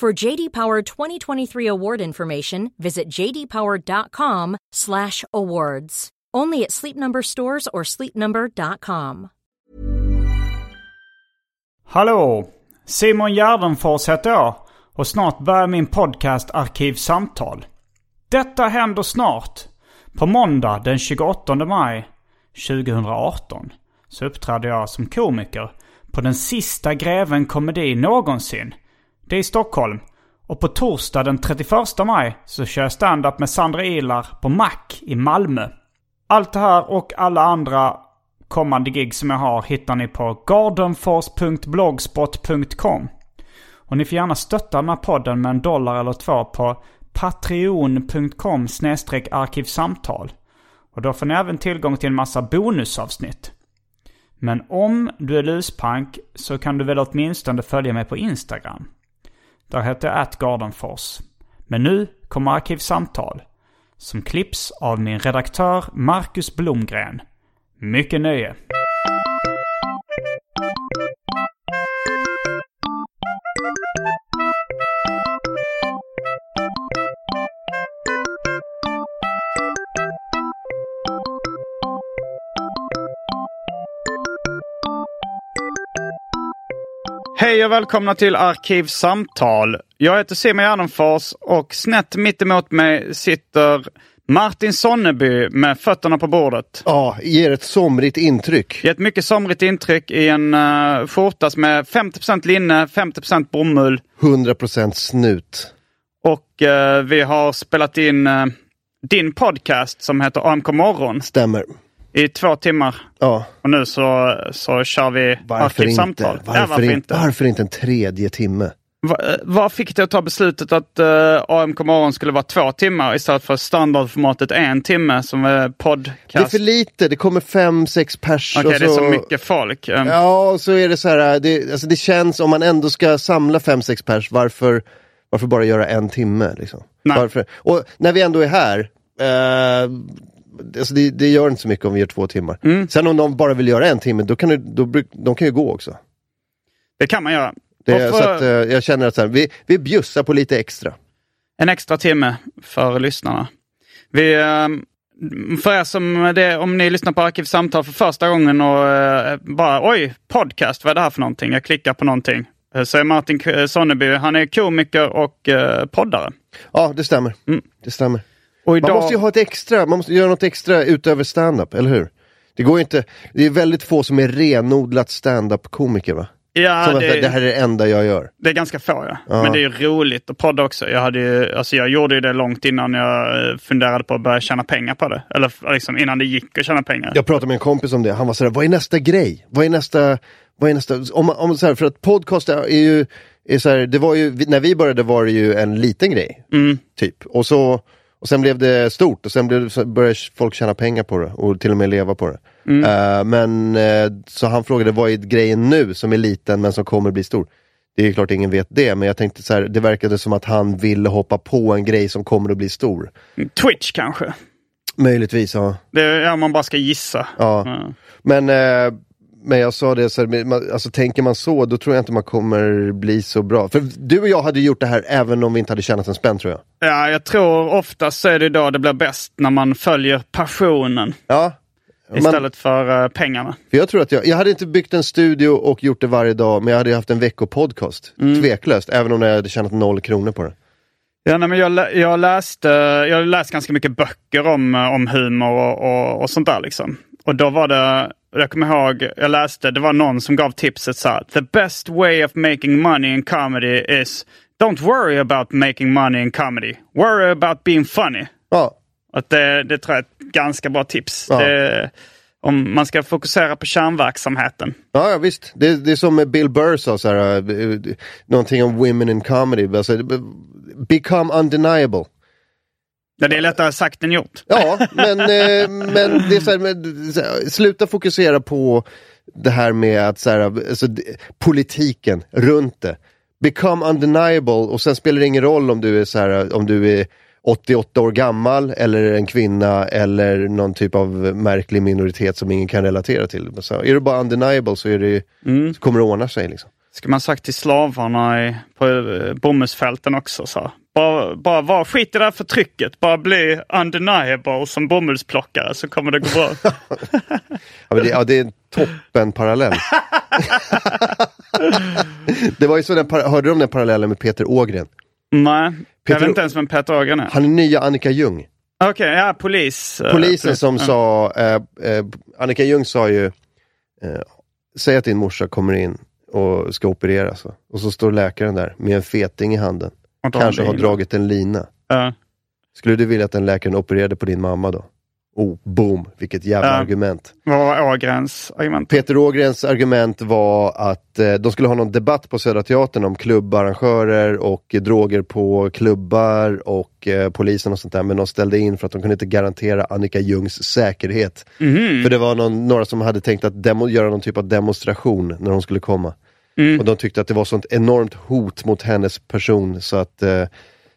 For JD Power 2023 award information, visit jdpower.com/awards. Only at Sleep Number stores or sleepnumber.com. Hallå! Simon Gärdenfors heter jag och snart börjar min podcast Arkivsamtal. Detta händer snart. På måndag den 28 maj 2018 så uppträdde jag som komiker på den sista Greven komedi någonsin. Det är i Stockholm. Och på torsdag den 31 maj så kör jag stand-up med Sandra Ilar på Mac i Malmö. Allt det här och alla andra kommande gig som jag har hittar ni på gardenfors.blogspot.com. Och ni får gärna stötta den här podden med en dollar eller två på patreon.com arkivsamtal. Och då får ni även tillgång till en massa bonusavsnitt. Men om du är luspank så kan du väl åtminstone följa mig på Instagram. Där heter jag atgardenfors. Men nu kommer Arkivsamtal. Som klipps av min redaktör Marcus Blomgren. Mycket nöje. Hej och välkomna till Arkivsamtal. Jag heter Simon Gärdenfors och snett mitt emot mig sitter Martin Sonneby med fötterna på bordet. Ja, ger ett somrigt intryck. I ett mycket somrigt intryck i en uh, skjorta som är 50% linne, 50% bomull. 100% snut. Och uh, vi har spelat in uh, din podcast som heter AMK morgon Stämmer. I två timmar. Ja, Och nu så, så kör vi arkivsamtal. Varför, ja, varför in, inte? varför inte en tredje timme? Va, eh, vad fick dig att ta beslutet att uh, AMK morgon skulle vara två timmar istället för standardformatet en timme som är podcast? Det är för lite, det kommer fem, sex pers. Okej, och det är så mycket folk. Um, Ja, och så är det så här, det, alltså det känns, om man ändå ska samla fem, sex pers, varför, varför bara göra en timme? Liksom? Nej. Varför? Och när vi ändå är här, eh, alltså det, det gör inte så mycket om vi gör två timmar. Mm. Sen om de bara vill göra en timme, då kan, det, då, de kan ju gå också. Det kan man göra. Det, så att, eh, jag känner att här, vi, vi bjussar på lite extra. En extra timme för lyssnarna. Vi, ehm, för er som det, om ni lyssnar på Arkivsamtal för första gången och eh, bara oj, podcast, vad är det här för någonting? Jag klickar på någonting. Eh, Så är Martin Sonneby, han är komiker och eh, poddare. Ja, det stämmer. Mm. Det stämmer. Idag, Man måste ju ha ett extra, man måste göra något extra utöver stand-up, eller hur? Det går ju inte, det är väldigt få som är renodlat stand-up komiker va? ja, som att det, det här är det enda jag gör. det är ganska få ja. Ja. Men det är ju roligt att podda också. Jag, hade ju, alltså jag gjorde ju det långt innan jag eh, funderade på att börja tjäna pengar på det. Eller liksom innan det gick att tjäna pengar. Jag pratade med en kompis om det, han var sådär, vad är nästa grej? Vad är nästa, vad är nästa, om, om så här, för att podcast är ju, är så här, det var ju, när vi började var det ju en liten grej. Mm. Typ. Och så, och sen blev det stort och sen blev, det- började folk tjäna pengar på det och till och med leva på det. Mm. Eh, men, eh, så han frågade, vad är grejen nu som är liten men som kommer bli stor? Det är klart ingen vet det, men jag tänkte så här, det verkade som att han ville hoppa på en grej som kommer att bli stor. Twitch kanske. Möjligtvis, ja. Det är om man bara ska gissa. ja. Ja. Men, eh, men jag sa det, så här, alltså, tänker man så, då tror jag inte man kommer bli så bra. För du och jag hade gjort det här även om vi inte hade tjänat en spänn tror jag. Ja, jag tror oftast så är det då det blir bäst när man följer passionen Ja. Man, istället för eh, pengarna. för jag tror att jag, jag hade inte byggt en studio och gjort det varje dag, men jag hade haft en veckopodcast. Mm. Tveklöst, även om jag hade tjänat noll kronor på det. Ja, nej, men jag, jag, läste, jag har läst ganska mycket böcker om, eh, om humor och, och, och sånt där. Liksom. Och då var det, jag kommer ihåg, jag läste, det var någon som gav tipset så här. The best way of making money in comedy is don't worry about making money in comedy. Worry about being funny. Ja, Att det, det tror jag är ett ganska bra tips. Ja. Det, om man ska fokusera på kärnverksamheten. Ja, ja visst. Det, det är som med Bill Burr sa, så här, uh, någonting om women in comedy. Alltså, become undeniable. Ja, det är lättare sagt än gjort. Ja, men, eh, men det är så här, med, så här, sluta fokusera på det här med att så här, alltså, politiken runt det. Become undeniable och sen spelar det ingen roll om du är så här, om du är 88 år gammal eller en kvinna eller någon typ av märklig minoritet som ingen kan relatera till. Så, är du bara undeniable så, är det, så kommer det ordna sig. Liksom. Ska man sagt till slavarna i, på eh, bomullsfälten också. Så. Bara, bara var, skit i det här förtrycket. Bara bli undeniable som bomullsplockare så kommer det gå bra. Ja, det, ja, det är en toppen parallell. det var ju så den, hörde du om den parallellen med Peter Ågren? Nej, jag Peter- vet inte ens vem Peter Ågren är. Han är nya Annika Ljung. Okej, ja polis. eh, Polisen polis. som Ja. sa, eh, eh, Annika Ljung sa ju, eh, säg att din morsa kommer in och ska opereras. Och så står läkaren där med en feting i handen. Kanske har dragit en lina. Ja. Skulle du vilja att den läkaren opererade på din mamma då? Oh, boom, vilket jävla Ja. argument. Vad var Ågrens argument? Peter Ågrens argument var att eh, de skulle ha någon debatt på Södra Teatern om klubbarrangörer och eh, droger på klubbar och eh, polisen och sånt där. Men de ställde in för att de kunde inte garantera Annika Ljungs säkerhet. Mhm. För det var någon, några som hade tänkt att demo, göra någon typ av demonstration när hon skulle komma. Mm. Och de tyckte att det var sånt enormt hot mot hennes person så att eh,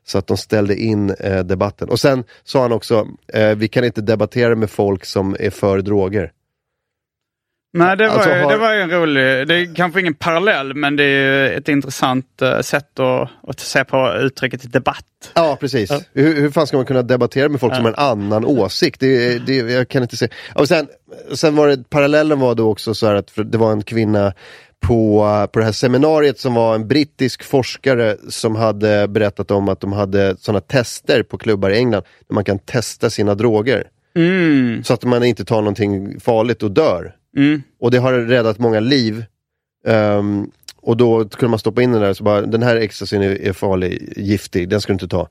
så att de ställde in eh, debatten. Och sen sa han också, eh, vi kan inte debattera med folk som är för droger. Nej, det var, Alltså, ju, har- det var en rolig... Det är kanske ingen parallell, men det är ett intressant eh, sätt att, att se på uttrycket debatt. Ja, precis. Hur, hur fan ska man kunna debattera med folk som har en annan åsikt? Det, det, jag kan inte se. Och sen, sen var det, parallellen var då också så här att det var en kvinna på, på det här seminariet som var en brittisk forskare som hade berättat om att de hade sådana tester på klubbar i England där man kan testa sina droger. Mm. Så att man inte tar någonting farligt och dör. Mm. Och det har räddat många liv. Ehm, och då kunde man stoppa in den där, så bara, den här ecstasyn är, är farlig, giftig, den ska du inte ta.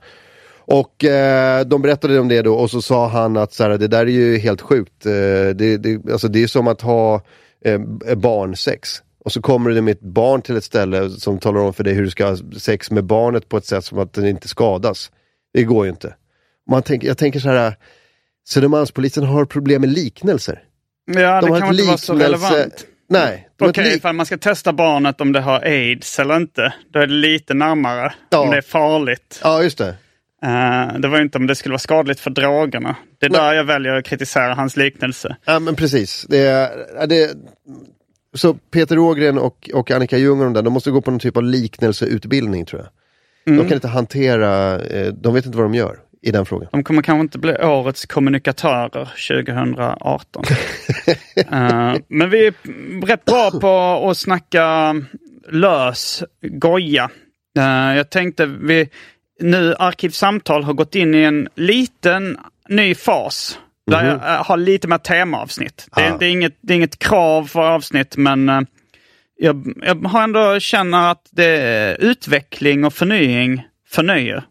Och eh, de berättade om det då och så sa han att så här, det där är ju helt sjukt. Eh, det, det, alltså, det är som att ha eh, barnsex. Och så kommer du med ett barn till ett ställe som talar om för dig hur du ska ha sex med barnet på ett sätt som att den inte skadas. Det går ju inte. Man tänker, jag tänker så här, Södermalmspolisen har problem med liknelser. Ja, De det kan inte vara så liknelse- relevant. Nej. Okej, lik- ifall man ska testa barnet om det har aids eller inte, då är det lite närmare. Ja. Om det är farligt. Ja, just det. Eh, det var inte om det skulle vara skadligt för drogerna. Det är där jag väljer att kritisera hans liknelse. Ja, men precis. Det det, så Peter Ågren och, och Annika Ljung och de där, de måste gå på någon typ av liknelseutbildning tror jag. Mm. De kan inte hantera, eh, de vet inte vad de gör i den frågan. De kommer kanske inte bli årets kommunikatörer 2018. Eh, men vi är rätt bra på att snacka lös goja. Eh, jag tänkte vi nu Arkivsamtal har gått in i en liten ny fas. Där jag eh, har lite mer temaavsnitt. Det är, Ah. det, är inget, det är inget krav för avsnitt men eh, jag, jag har ändå känner att det är utveckling och förnying förnöjer.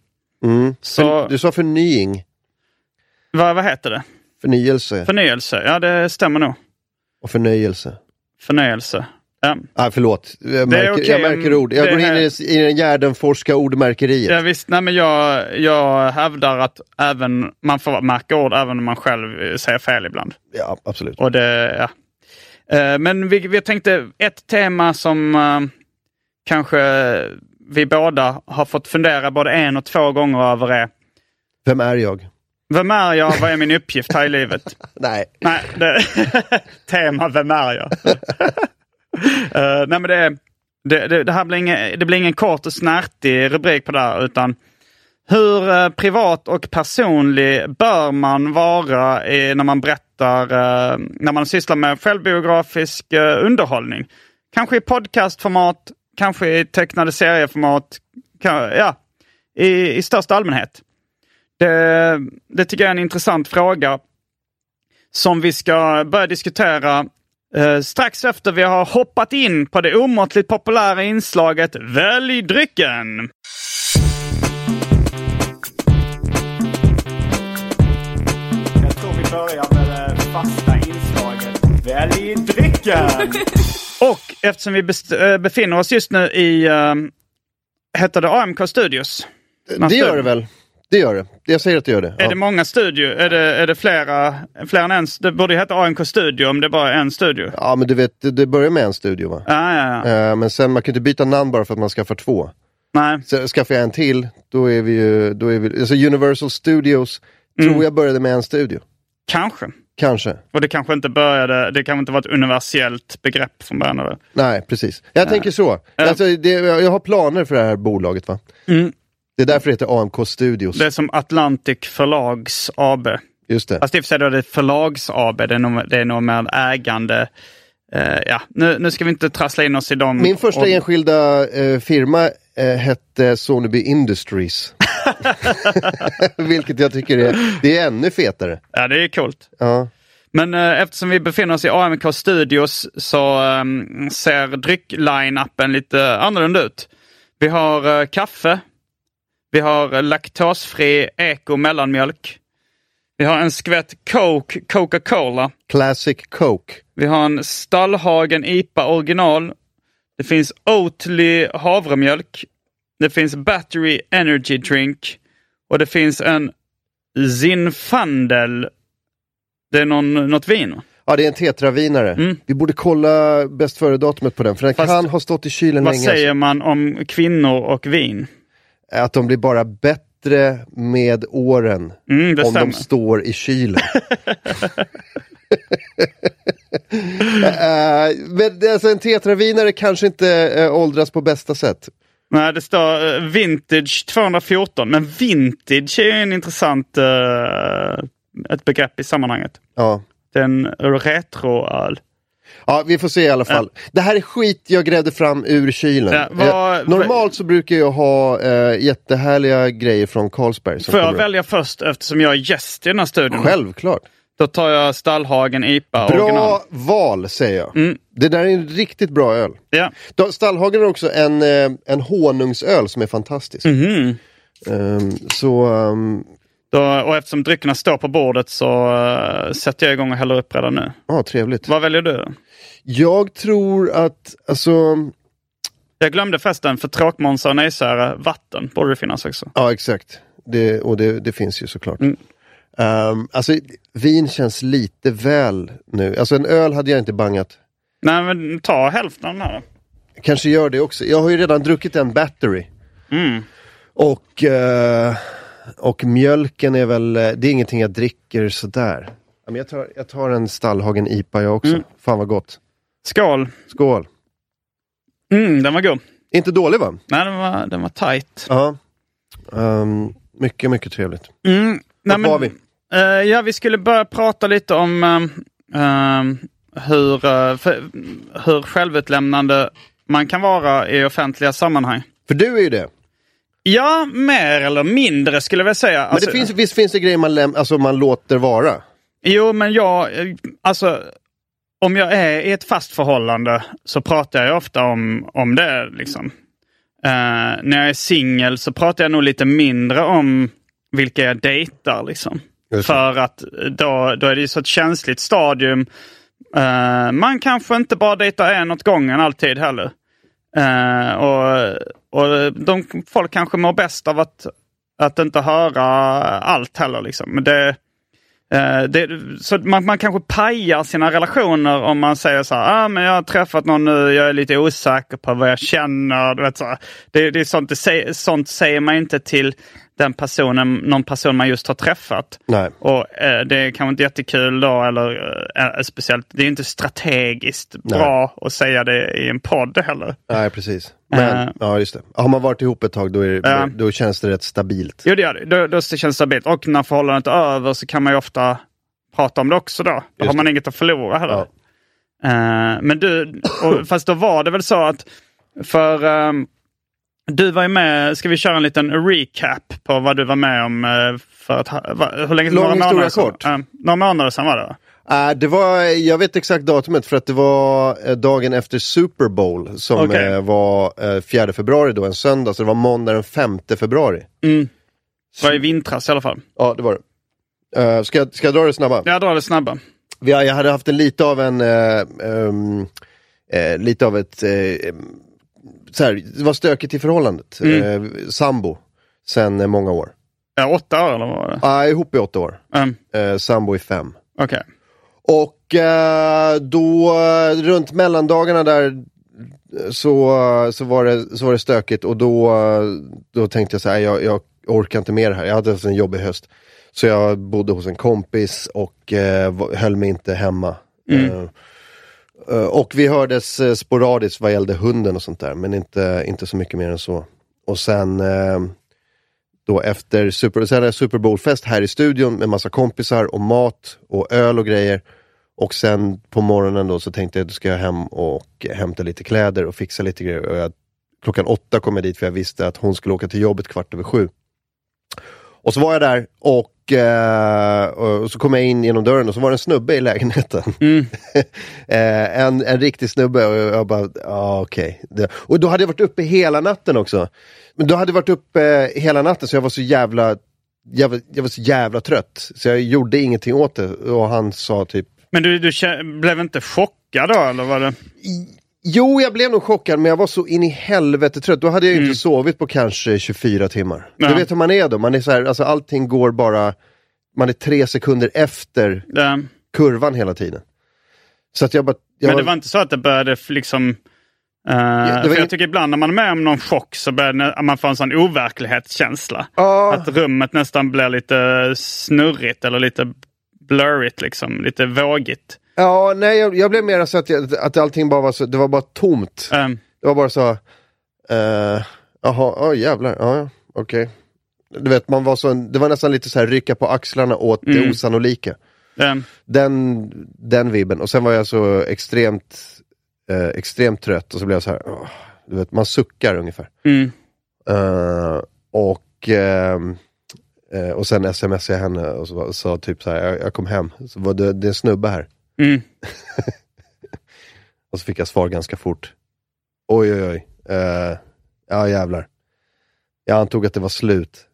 Mm. Så- Du sa förnying, Vad, vad heter det? förnyelse Förnyelse, ja det stämmer nog. och förnöjelse. Förnöjelse. Ja. Ah, förlåt, jag märker, okej, jag märker ord. Jag det går in här- i, i den Gärdenforska ordmärkeriet. Ja, visst, nej, men jag, jag hävdar att även man får märka ord även om man själv eh, säger fel ibland. Ja, absolut. Och det, ja. Eh, Men vi, vi tänkte ett tema som eh, kanske vi båda har fått fundera både en och två gånger över är Vem är jag? Vem är jag? Vad är min uppgift här i livet? Nej. Nej, det, tema Vem är jag? Eh, nej men det, det, det, det här blir ingen, det blir ingen kort och snärtig rubrik på det här utan hur eh, privat och personlig bör man vara i, när man berättar, eh, när man sysslar med självbiografisk underhållning? Kanske i podcastformat, kanske i tecknade serieformat, ja, i, i största allmänhet? Det, det tycker jag är en intressant fråga som vi ska börja diskutera eh, strax efter vi har hoppat in på det omåttligt populära inslaget Välj drycken. Jag tror vi börjar med det fasta inslaget Välj drycken. Och eftersom vi eh, befinner oss just nu i, uh, heter det AMK Studios? Det gör det väl? Det gör det. Jag säger att det gör det. Är Ja. det många studio? Är det, är det flera, flera än en? Det borde heta AMK Studio om det är bara är en studio. ja, men du vet, det- börjar med en studio va? Ja, ja, ja. Eh, men sen, man kan inte byta namn bara för att man skaffar två. Nej. Så skaffar jag en till, då är vi ju, då är vi, alltså Universal Studios Mm. tror jag började med en studio. Kanske. Kanske. Och det kanske inte började, det kanske inte var ett universellt begrepp från början. eller? Nej, precis. Jag tänker så. Alltså, det, jag har planer för det här bolaget va. Mm. Det är därför det heter AMK Studios. Det är som Atlantic Förlags AB. Just det. Fast i och för sig då är det Förlags AB, det är nog, det är nog med ägande. Eh, ja, nu, nu ska vi inte trassla in oss i dem. Min första och- enskilda eh, firma eh, hette Soneby Industries. Vilket jag tycker är, det är ännu fetare. Ja, det är coolt. Ja. Men eftersom vi befinner oss i AMK Studios så ehm, ser dryck-line-upen lite annorlunda ut. Vi har kaffe. Vi har eh, laktosfri eko mellanmjölk. Vi har en skvätt Coke Coca-Cola. Classic Coke. Vi har en Stallhagen IPA original. Det finns Oatly havremjölk. Det finns Battery Energy Drink. Och det finns en Zinfandel. Det är någon, något vin. Ja, det är en tetravinare. Mm. Vi borde kolla bäst före-datumet på den, för den Fast- kan ha stått i kylen Vad länge. säger man om kvinnor och vin? Att de blir bara bättre med åren Mm, om stämmer. de står i kylen. Eh, men alltså en tetravinare kanske inte uh, åldras på bästa sätt. Nej, det står eh, Vintage 214. Men vintage är en intressant eh, ett begrepp i sammanhanget. Ja. Det är en retroöl. Ja, vi får se i alla fall. Det här är skit jag grävde fram ur kylen. Ja, vad- normalt så brukar jag ha eh, jättehärliga grejer från Carlsberg. Får jag välja först eftersom jag är gäst i den här studion? Självklart. Då tar jag Stallhagen IPA Bra original. val säger jag. Mm. Det där är en riktigt bra öl. Ja. Då- Stallhagen har också en, eh, en honungsöl som är fantastisk. Mhm. Ehm, så ehm, Då, och eftersom dryckerna står på bordet så uh, sätter jag igång och häller upp redan nu. ja, trevligt. Vad väljer du? Jag tror att, alltså, Jag glömde förresten, för tråkmånsar och nejsäre, vatten borde det finnas också. ja exakt. Det, och det, det finns ju såklart. Mm. Ehm, alltså vin känns lite väl nu. Alltså en öl hade jag inte bangat. Nej, men ta hälften av den här. Kanske gör det också. Jag har ju redan druckit en battery. Mm. Och, eh, och mjölken är väl, eh, det är ingenting jag dricker sådär. Ja, men jag, tar, jag tar en Stallhagen IPA jag också. Mm. Fan vad gott. Skål! Skål. Mm, den var god. Inte dålig va? Nej, den var, den var tight. Ja. Ehm, mycket, mycket trevligt. Mm, nej, Vart var vi? eh, ja, vi skulle börja prata lite om eh, eh, hur, eh, för, hur självutlämnande man kan vara i offentliga sammanhang. För du är ju det. Ja, mer eller mindre skulle jag vilja säga. Men Alltså, det finns, visst finns det grejer man, läm- alltså, man låter vara? Jo, men jag, eh, alltså om jag är i ett fast förhållande så pratar jag ofta om, om det. Liksom. Eh, när jag är singel så pratar jag nog lite mindre om vilka jag dejtar. Liksom. För att då, då är det ju så ett känsligt stadium. Eh, man kanske inte bara dejtar en åt gången alltid heller. Eh, och och eh, de, folk kanske mår bäst av att, att inte höra allt heller. Liksom. Men det, eh, det, så man, man kanske pajar sina relationer om man säger så här, ah, men jag har träffat någon nu, jag är lite osäker på vad jag känner. Du vet, så här. Det, det är sånt, det, sånt säger man inte till den personen, någon person man just har träffat. Nej. Och eh, det är kanske inte jättekul då, eller eh, speciellt, det är inte strategiskt Nej. bra att säga det i en podd heller. Nej, precis. Men, Eh. ja just det. Har man varit ihop ett tag då, är, Ja. då känns det rätt stabilt. Jo, det gör det. Då, då känns det stabilt. Och när förhållandet är över så kan man ju ofta prata om det också då. Då Just har man det. inget att förlora heller. Ja. Eh, men du, och, fast då var det väl så att för, ehm, Du var ju med, ska vi köra en liten recap på vad du var med om eh, för att, hur länge Lång några historia sedan? kort. Ja, några månader sedan var det? Äh, det var, jag vet exakt datumet för att det var eh, dagen efter Super Bowl som eh, var eh, 4 februari då, en söndag. Så det var måndag den 5 februari. Det var i vintras i alla fall. Ja, det var det. Eh, ska, jag- ska jag dra det snabba? Jag drar det snabba. Vi, jag hade haft en lite av en, eh, ehm, eh, lite av ett, eh, så här, det var stökigt i förhållandet. Eh, sambo, sen eh, många år. Ja, åtta år eller vad var det? Ah, ihop i åtta år. Um, Eh, sambo i fem. Okej. Och eh, då eh, runt mellandagarna där eh, så, eh, så, var det, så var det stökigt och då, då tänkte jag så här, jag, jag orkar inte mer här. Jag hade haft en jobbig höst. Så jag bodde hos en kompis och eh, höll mig inte hemma. Eh, Eh, och vi hördes eh, sporadiskt vad gällde hunden och sånt där, men inte, inte så mycket mer än så. Och sen eh, då efter Super, sen Super Bowl-fest här i studion med massa kompisar och mat och öl och grejer. Och sen på morgonen då så tänkte jag att ska jag hem och hämta lite kläder och fixa lite grejer. Och jag, klockan åtta kom jag dit för jag visste att hon skulle åka till jobbet kvart över sju. Och så var jag där och, och så kom jag in genom dörren och så var det en snubbe i lägenheten. eh, en, en riktig snubbe och jag bara, ja okej. Det- Och då hade jag varit uppe hela natten också. Men då hade jag varit uppe hela natten så jag var så jävla, jävla jag var så jävla trött. Så jag gjorde ingenting åt det och han sa typ Men du, du blev inte chockad då eller var det? Jo, jag blev nog chockad men jag var så in i helvete trött. Då hade jag ju inte sovit på kanske 24 timmar. Ja. Du vet hur man är då, man är så här, alltså allting går bara, man är tre sekunder efter det kurvan hela tiden. Så att jag bara... Jag men det var inte så att det började liksom... det var för jag tycker ibland när man är med om någon chock så börjar man få en sån overklighetskänsla. Ja. Att rummet nästan blir lite snurrigt eller lite blurrigt liksom. Lite vågigt. Ja, nej jag, jag blev mer så att, jag, att allting bara var så, det var bara tomt. Um, Det var bara så, eh, jaha, uh, jävlar, ja, ja, okej. Du vet, man var så, det var nästan lite så här rycka på axlarna åt det osannolika. um, Den, den vibben. Och sen var jag så extremt, eh, extremt trött och så blev jag så här, åh, du vet, man suckar ungefär. mm, Eh, och, eh, och sen smsade jag henne och så var- sa typ så här, jag, jag kom hem, så var det, det är en snubbe här. Mm. Och så fick jag svar ganska fort. Oj oj oj, Eh, ja jävlar. Jag antog att det var slut.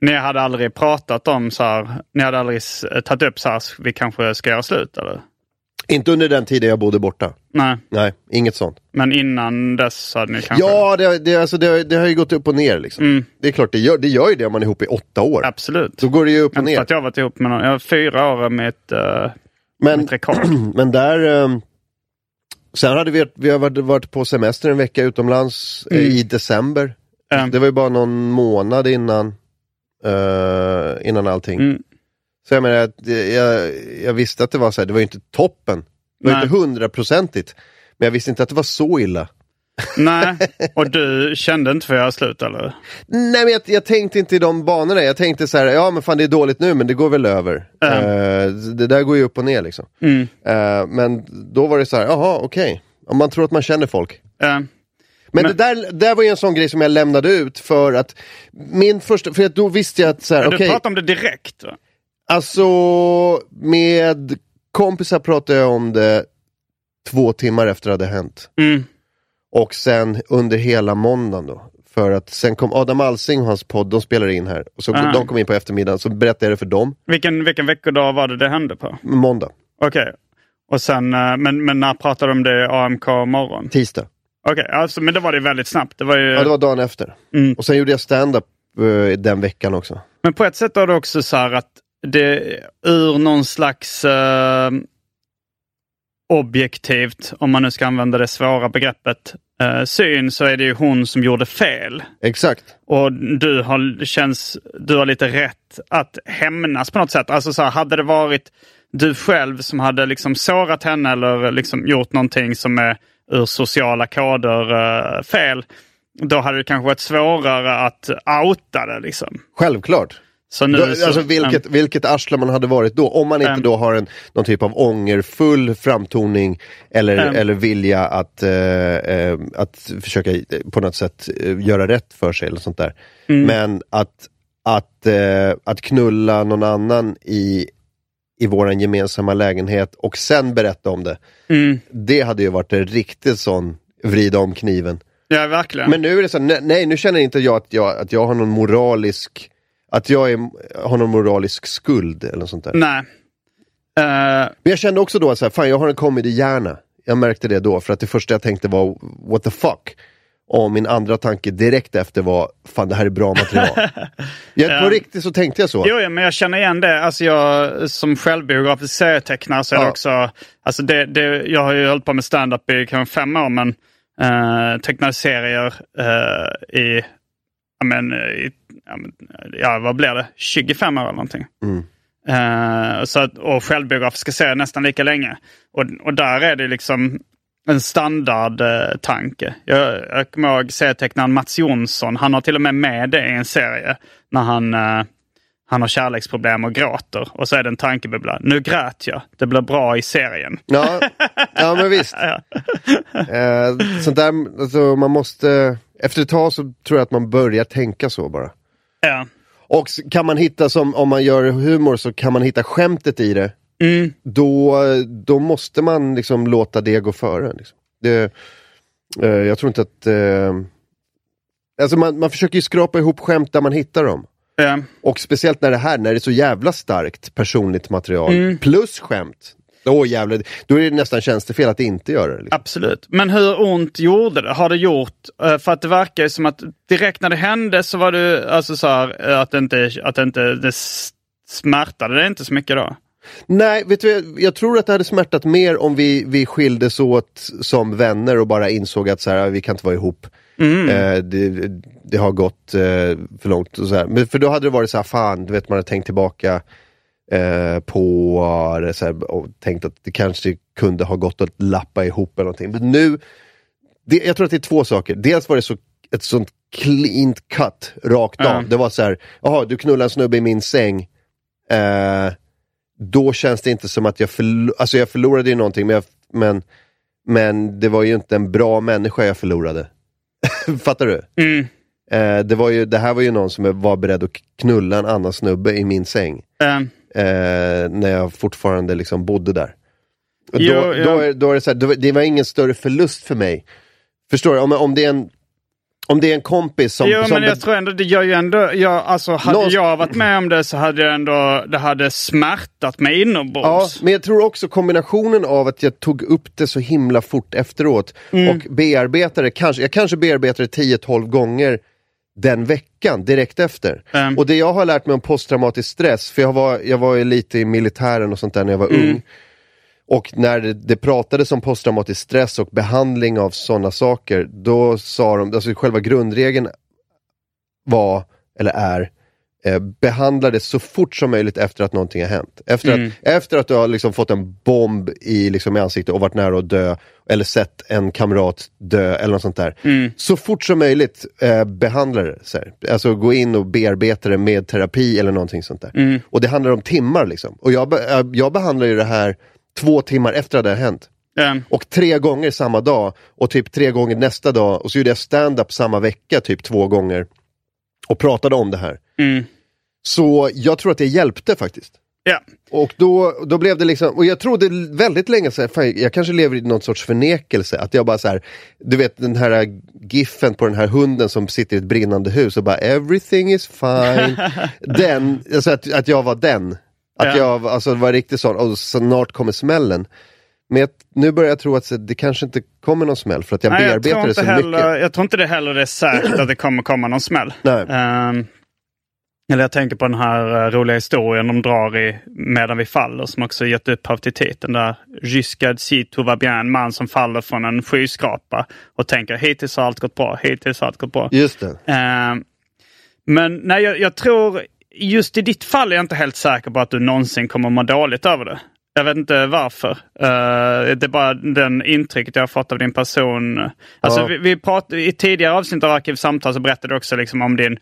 Ni hade aldrig pratat om så här, ni hade aldrig tagit upp så här, vi kanske ska göra slut eller? Inte under den tiden jag bodde borta. Nej, Nej, inget sånt. men innan dess hade ni kanske? Ja, det, det, alltså, det, det har ju gått upp och ner liksom. Mm. Det är klart, det gör, det gör ju det om man är ihop i åtta år. Absolut. Då går det ju upp och Inte för ner. att jag har varit ihop med någon. Jag har fyra år med ett, uh, Men, men där... ehm, sen hade vi, vi har varit, på semester en vecka utomlands eh, i december. Mm. Det var ju bara någon månad innan, eh, innan allting. Mm. Så jag menar, det- jag, jag visste att det var så här, det var ju inte toppen. Det var Nej. inte hundraprocentigt. Men jag visste inte att det var så illa. Nej, och du kände inte för att göra slut eller? Nej men jag, jag tänkte inte i de banorna. Jag tänkte så här, ja men fan det är dåligt nu men det går väl över. Eh, det där går ju upp och ner liksom. Mm. Eh, men då var det så här, jaha okej. Om man tror att man känner folk. Eh, Men, Men- det där, där var ju en sån grej som jag lämnade ut för att min första, för då visste jag att så här. Du pratade om det direkt va? Alltså med kompisar pratade jag om det två timmar efter det hade hänt. Mm. Och sen under hela måndagen då. För att sen kom Adam Alsing och hans podd, de spelade in här. Och så Aha. de kom in på eftermiddagen, så berättade jag det för dem. Vilken, vilken veckodag var det det hände på? Måndag, Okej. Och sen, eh, men, men när pratade du om det AMK morgon? tisdag. Okej, alltså, men det var det väldigt snabbt. Det var ju... Ja, det var dagen efter. Mm. Och sen gjorde jag stand-up eh, den veckan också. Men på ett sätt är det också så här att det ur någon slags eh, objektivt, om man nu ska använda det svåra begreppet, eh, syn så är det ju hon som gjorde fel. Exakt. Och du har, känns, du har lite rätt att hämnas på något sätt. Alltså så här, hade det varit du själv som hade liksom sårat henne eller liksom gjort någonting som är ur sociala koder eh, fel. Då hade det kanske varit svårare att outa det. Liksom. Självklart. Så nu, Då, så, alltså vilket, vilket arsle man hade varit då, om man inte Mm. då har en, någon typ av ångerfull framtoning eller, Mm. eller vilja att, eh, eh, att försöka eh, på något sätt eh, göra rätt för sig eller sånt där. Mm. Men att, att, eh, att knulla någon annan i, i våran gemensamma lägenhet och sen berätta om det. Mm. Det hade ju varit en riktig sån vrida om kniven. Ja, verkligen. Men nu är det så, nej, nej nu känner inte jag att jag, att jag har någon moralisk att jag är, har någon moralisk skuld eller något sånt där. Nej. Eh, Men jag kände också då att så här, fan jag har en comedy-hjärna. Jag märkte det då, för att det första jag tänkte var what the fuck. Och min andra tanke direkt efter var, fan det här är bra material. jag, på riktigt så tänkte jag så. Jo, ja, men jag känner igen det. Alltså jag som självbiografisk serietecknare så är det Ja. också... Alltså det, det, jag har ju hållit på med stand-up i kanske fem år, men uh, tecknade serier eh, i, ja, men, i ja, men, ja, vad blir det? 25 år eller någonting. Mm. Eh, så att, och självbiografiska serier nästan lika länge. Och, och där är det liksom en standardtanke. jag, jag kommer ihåg serietecknaren Mats Jonsson. Han har till och med med det i en serie. När han, eh, han har kärleksproblem och gråter. Och så är det en tankebubbla. Nu grät jag. Det blir bra i serien. Ja, ja men visst. Eh, sånt där, alltså, man måste, efter ett tag så tror jag att man börjar tänka så bara. Ja. Och kan man hitta, som om man gör humor, så kan man hitta skämtet i det. Mm. Då, då måste man liksom låta det gå före. Liksom. Det, eh, jag tror inte att... Eh, alltså man, man försöker ju skrapa ihop skämt där man hittar dem. Ja. Och speciellt när det här, när det är så jävla starkt personligt material, Mm. plus skämt. Åh jävlar, då är det nästan tjänstefel att inte göra det. Liksom. Absolut. Men hur ont gjorde det? Har det gjort? eh, För att det verkar ju som att direkt när det hände så var det alltså så här, eh, att det inte, att det inte det smärtade det inte så mycket då. Nej, vet du, jag, tror att det hade smärtat mer om vi, vi skildes åt som vänner och bara insåg att så här, vi kan inte vara ihop. Eh, det, det har gått eh, för långt. Och så här. Men för då hade det varit så här, fan, du vet man hade tänkt tillbaka eh, på så här, och tänkt att det kanske kunde ha gått att lappa ihop eller någonting. Men nu, det, jag tror att det är två saker. Dels var det så, ett sånt clean cut rakt av. Ja. Det var så här, jaha du knullar en snubbe i min säng. Eh, då känns det inte som att jag, förlo- alltså jag förlorade ju någonting men, jag, men, men det var ju inte en bra människa jag förlorade. Fattar du? Mm. Eh, det, var ju, det här var ju någon som var beredd att knulla en annan snubbe i min säng. Eh, Eh, när jag fortfarande liksom bodde där. Och Då, Jo, ja. då, är, då är det så här, då- det var ingen större förlust för mig. Förstår du? Om, om, det, är en, om det är en kompis som... jo, som men jag tror ändå det gör ju ändå, jag, alltså hade Någonstans- jag varit med om det så hade det ändå, det hade smärtat mig Ja, inombords. men jag tror också kombinationen av att jag tog upp det så himla fort efteråt Mm. och bearbetade, kanske, jag kanske bearbetade 10-12 gånger den veckan direkt efter. Mm. Och det jag har lärt mig om posttraumatisk stress, för jag var, jag var ju lite i militären och sånt där när jag var Mm. ung. Och när det, det pratades om posttraumatisk stress och behandling av sådana saker, då sa de, alltså själva grundregeln var, eller är, eh, behandla det så fort som möjligt efter att någonting har hänt. Efter, Mm. att, efter att du har liksom fått en bomb i, liksom, i ansiktet och varit nära att dö, eller sett en kamrat dö eller något sånt där. Mm. Så fort som möjligt eh, behandla det. Så här. Alltså gå in och bearbeta det med terapi eller någonting sånt där. Mm. Och det handlar om timmar liksom. Och jag, be- jag- behandlar ju det här två timmar efter att det har hänt. Eh, Och tre gånger samma dag och typ tre gånger nästa dag. Och så gjorde jag stand-up samma vecka typ två gånger. Och pratade om det här. Mm. Så jag tror att det hjälpte faktiskt. Ja. Och då, då blev det liksom, och jag trodde väldigt länge så här, fan, jag kanske lever i någon sorts förnekelse. Att jag bara så här, du vet den här giffen på den här hunden som sitter i ett brinnande hus och bara everything is fine. den, alltså att, att jag var den. Att Ja. jag alltså, var riktigt sån, och snart kommer smällen. Men jag, nu börjar jag tro att så, det kanske inte kommer någon smäll för att jag Nej, jag, bearbetar tror det så heller, mycket. jag tror inte det heller är säkert att det kommer komma någon smäll. Nej. Ehm, eller jag tänker på den här eh, roliga historien de drar i Medan vi faller som också gett upphov till titeln där. Jusqu'à si tout va bien, en man som faller från en skyskrapa och tänker hittills har allt gått bra, hittills har allt gått bra. Just det. Ehm, men nej, jag, jag tror just i ditt fall är jag inte helt säker på att du någonsin kommer må dåligt över det. Jag vet inte varför. Eh, det är bara den intrycket jag har fått av din person. Alltså, Ja. vi, vi prat, I tidigare avsnitt av Arkivsamtal så berättade du också liksom om din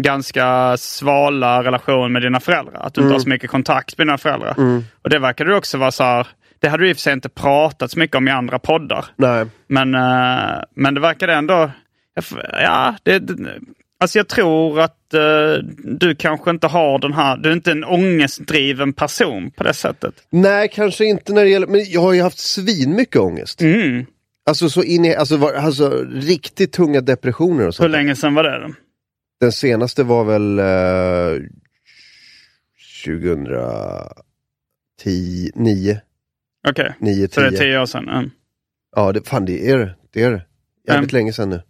ganska svala relation med dina föräldrar. Att du inte har så mycket kontakt med dina föräldrar. Och det verkade också vara så här, det hade du i och för sig inte pratat så mycket om i andra poddar. Nej. Men, eh, men det verkade ändå... Ja, det, det, alltså jag tror att eh, du kanske inte har den här... Du är inte en ångestdriven person på det sättet. Nej, kanske inte när det gäller, men jag har ju haft svin mycket ångest. Mm. Alltså så in i, alltså, var, alltså riktigt tunga depressioner och Hur sånt. länge sedan var det? Då? Den senaste var väl eh, 2010, Okej, 9, så det är 10. tio år sedan. Mm. Ja, det, fan det är det. Det är det. Jävligt länge sedan nu.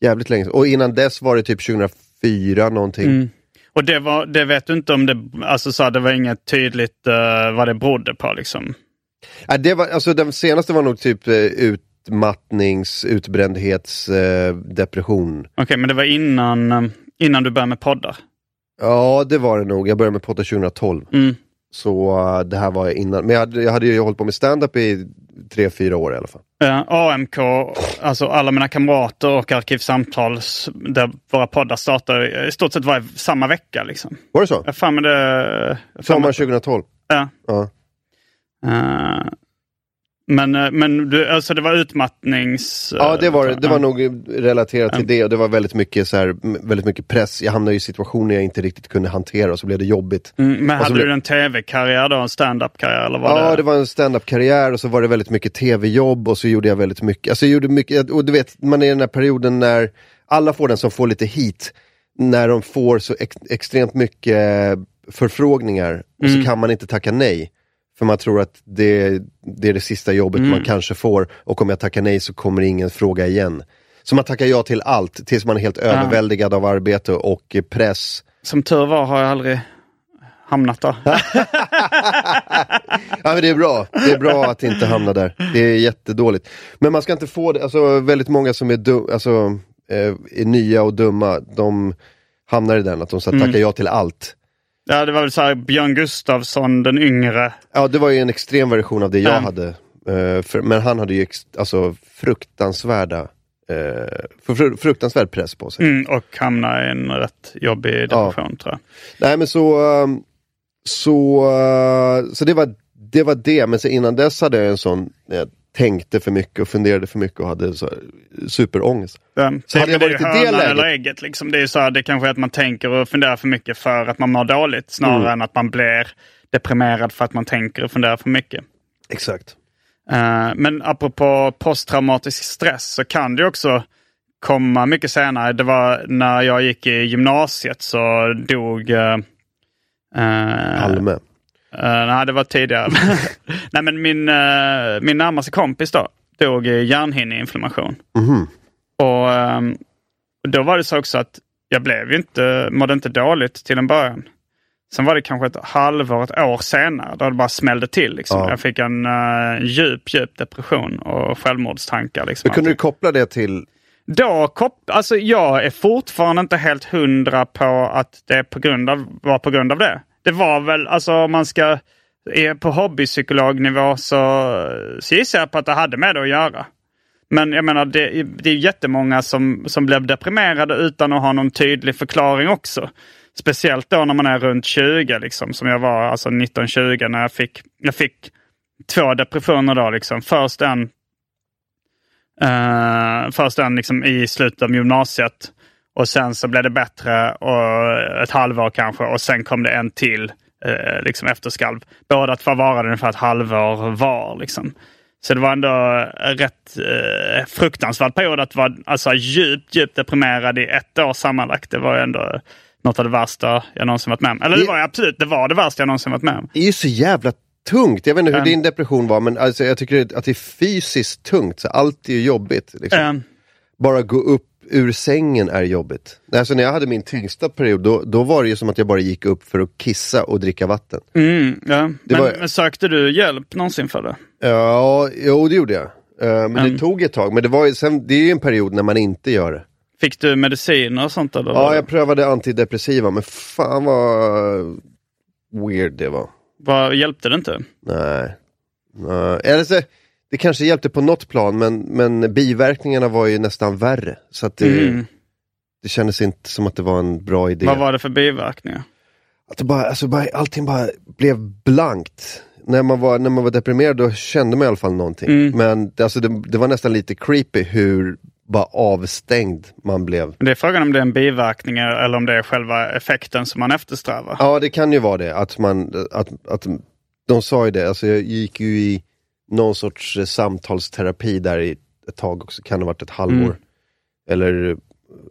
Jävligt länge sedan. Och innan dess var det typ 2004 någonting. Mm. Och det, var, det vet du inte om det... Alltså så här, det var inget tydligt eh, vad det berodde på liksom? Nej, det var, alltså, den senaste var nog typ eh, utmattnings, utbrändhets, eh, depression. Okej, men det var innan, eh, innan du började med poddar? Ja, det var det nog. Jag började med poddar 2012. Mm. Så uh, det här var innan. Men jag hade, jag hade ju hållit på med stand-up i tre, fyra år i alla fall. Eh, AMK, alltså alla mina kamrater och Arkivsamtal, där våra poddar startade i stort sett var samma vecka. Liksom. Var det så? Jag fan med det... Sommaren med- 2012? Ja. Ja. Eh, men, eh, men du, alltså det var utmattnings... Ja, det var, eh, det var nog relaterat till det och det var väldigt mycket, så här, väldigt mycket press. Jag hamnade i situationer jag inte riktigt kunde hantera och så blev det jobbigt. Mm, men hade blev- du en tv-karriär då? En stand-up-karriär? Eller var Ja, det... det var en stand-up-karriär och så var det väldigt mycket tv-jobb och så gjorde jag väldigt mycket, alltså jag gjorde mycket, och du vet, man är i den här perioden när alla får den som får lite hit, när de får så ex extremt mycket förfrågningar och så kan man inte tacka nej. För man tror att det, det är det sista jobbet man kanske får och om jag tackar nej så kommer ingen fråga igen. Så man tackar ja till allt tills man är helt överväldigad av arbete och press. Som tur var har jag aldrig hamnat där. Ja, men det är bra. Det är bra att inte hamna där. Det är jättedåligt. Men man ska inte få det, alltså väldigt många som är, dum, alltså, eh, är nya och dumma, de hamnar i den att de så här, tackar ja till allt. Ja, det var väl så här Björn Gustafsson den yngre. Ja, det var ju en extrem version av det jag Ja. hade. Eh, för, men han hade ju ex, alltså, fruktansvärda, eh, fru- fruktansvärd press på sig. Mm, och hamna i en rätt jobbig depression tror jag. Nej men så, ehm, så, eh, så det, var, det var det, men så innan dess hade jag en sån, jag tänkte för mycket och funderade för mycket och hade så, här superångest. Ja, Så hade jag varit det i det läget- eller ägget. Liksom. Det är så här, det kanske är att man tänker och funderar för mycket för att man mår dåligt snarare Mm. än att man blir deprimerad för att man tänker och funderar för mycket. Exakt. Eh, men apropå posttraumatisk stress så kan det också komma mycket senare. Det var när jag gick i gymnasiet så dog uh, Palme. Uh, nej, det var tidigare. nej, men min, uh, min närmaste kompis då dog i hjärnhinneinflammation. Mhm. Och um, då var det så också att jag blev ju inte, mådde inte dåligt till en början. Sen var det kanske ett halvår, ett år senare, då det bara smällde till. Liksom. Ja. Jag fick en uh, djup, djup depression och självmordstankar. Liksom, Men kunde du koppla det till, Då kop- alltså jag är fortfarande inte helt hundra på att det på grund av, var på grund av det. Det var väl, alltså om man ska, är på hobbypsykolognivå så, så gissar jag på att det hade med det att göra. Men jag menar, det, det är jättemånga som, som blev deprimerade utan att ha någon tydlig förklaring också. Speciellt då när man är runt 20, liksom, som jag var, alltså 19-20, när jag fick, jag fick två depressioner då. Liksom. Först en Uh, först en liksom i slutet av gymnasiet och sen så blev det bättre och ett halvår kanske och sen kom det en till uh, liksom efterskalv. Båda två varade ungefär ett halvår var. Liksom. Så det var ändå en rätt uh, fruktansvärd period att vara alltså, djupt, djupt deprimerad i ett år sammanlagt. Det var ju ändå något av det värsta jag någonsin varit med om. Eller det var absolut, det var det värsta jag någonsin varit med om. det är ju så jävla tungt. Jag vet inte hur Um. din depression var men alltså, jag tycker att det är fysiskt tungt. Så allt är ju jobbigt. Liksom. Bara gå upp ur sängen är jobbigt. Alltså, när jag hade min tyngsta period då, då var det ju som att jag bara gick upp för att kissa och dricka vatten. mm, ja. men, var- men sökte du hjälp någonsin för det? Ja, jo det gjorde jag. Eh, men Mm. det tog ett tag. Men det, var ju, sen, det är ju en period när man inte gör det. Fick du mediciner och sånt? Eller? Ja, jag prövade antidepressiva men fan vad weird det var. Vad hjälpte det inte? Nej. Nej. Eller så, det kanske hjälpte på något plan men, men biverkningarna var ju nästan värre. Så att det, Mm. det kändes inte som att det var en bra idé. Vad var det för biverkningar? Att det bara, alltså bara, allting bara blev blankt. När man, var, när man var deprimerad då kände man i alla fall någonting. Mm. Men det, alltså, det, det var nästan lite creepy hur bara avstängd man blev. Det är frågan om det är en biverkning eller om det är själva effekten som man eftersträvar. Ja det kan ju vara det, att man, att, att de sa ju det, alltså jag gick ju i någon sorts eh, samtalsterapi där i ett tag också, kan ha varit ett halvår. Mm. Eller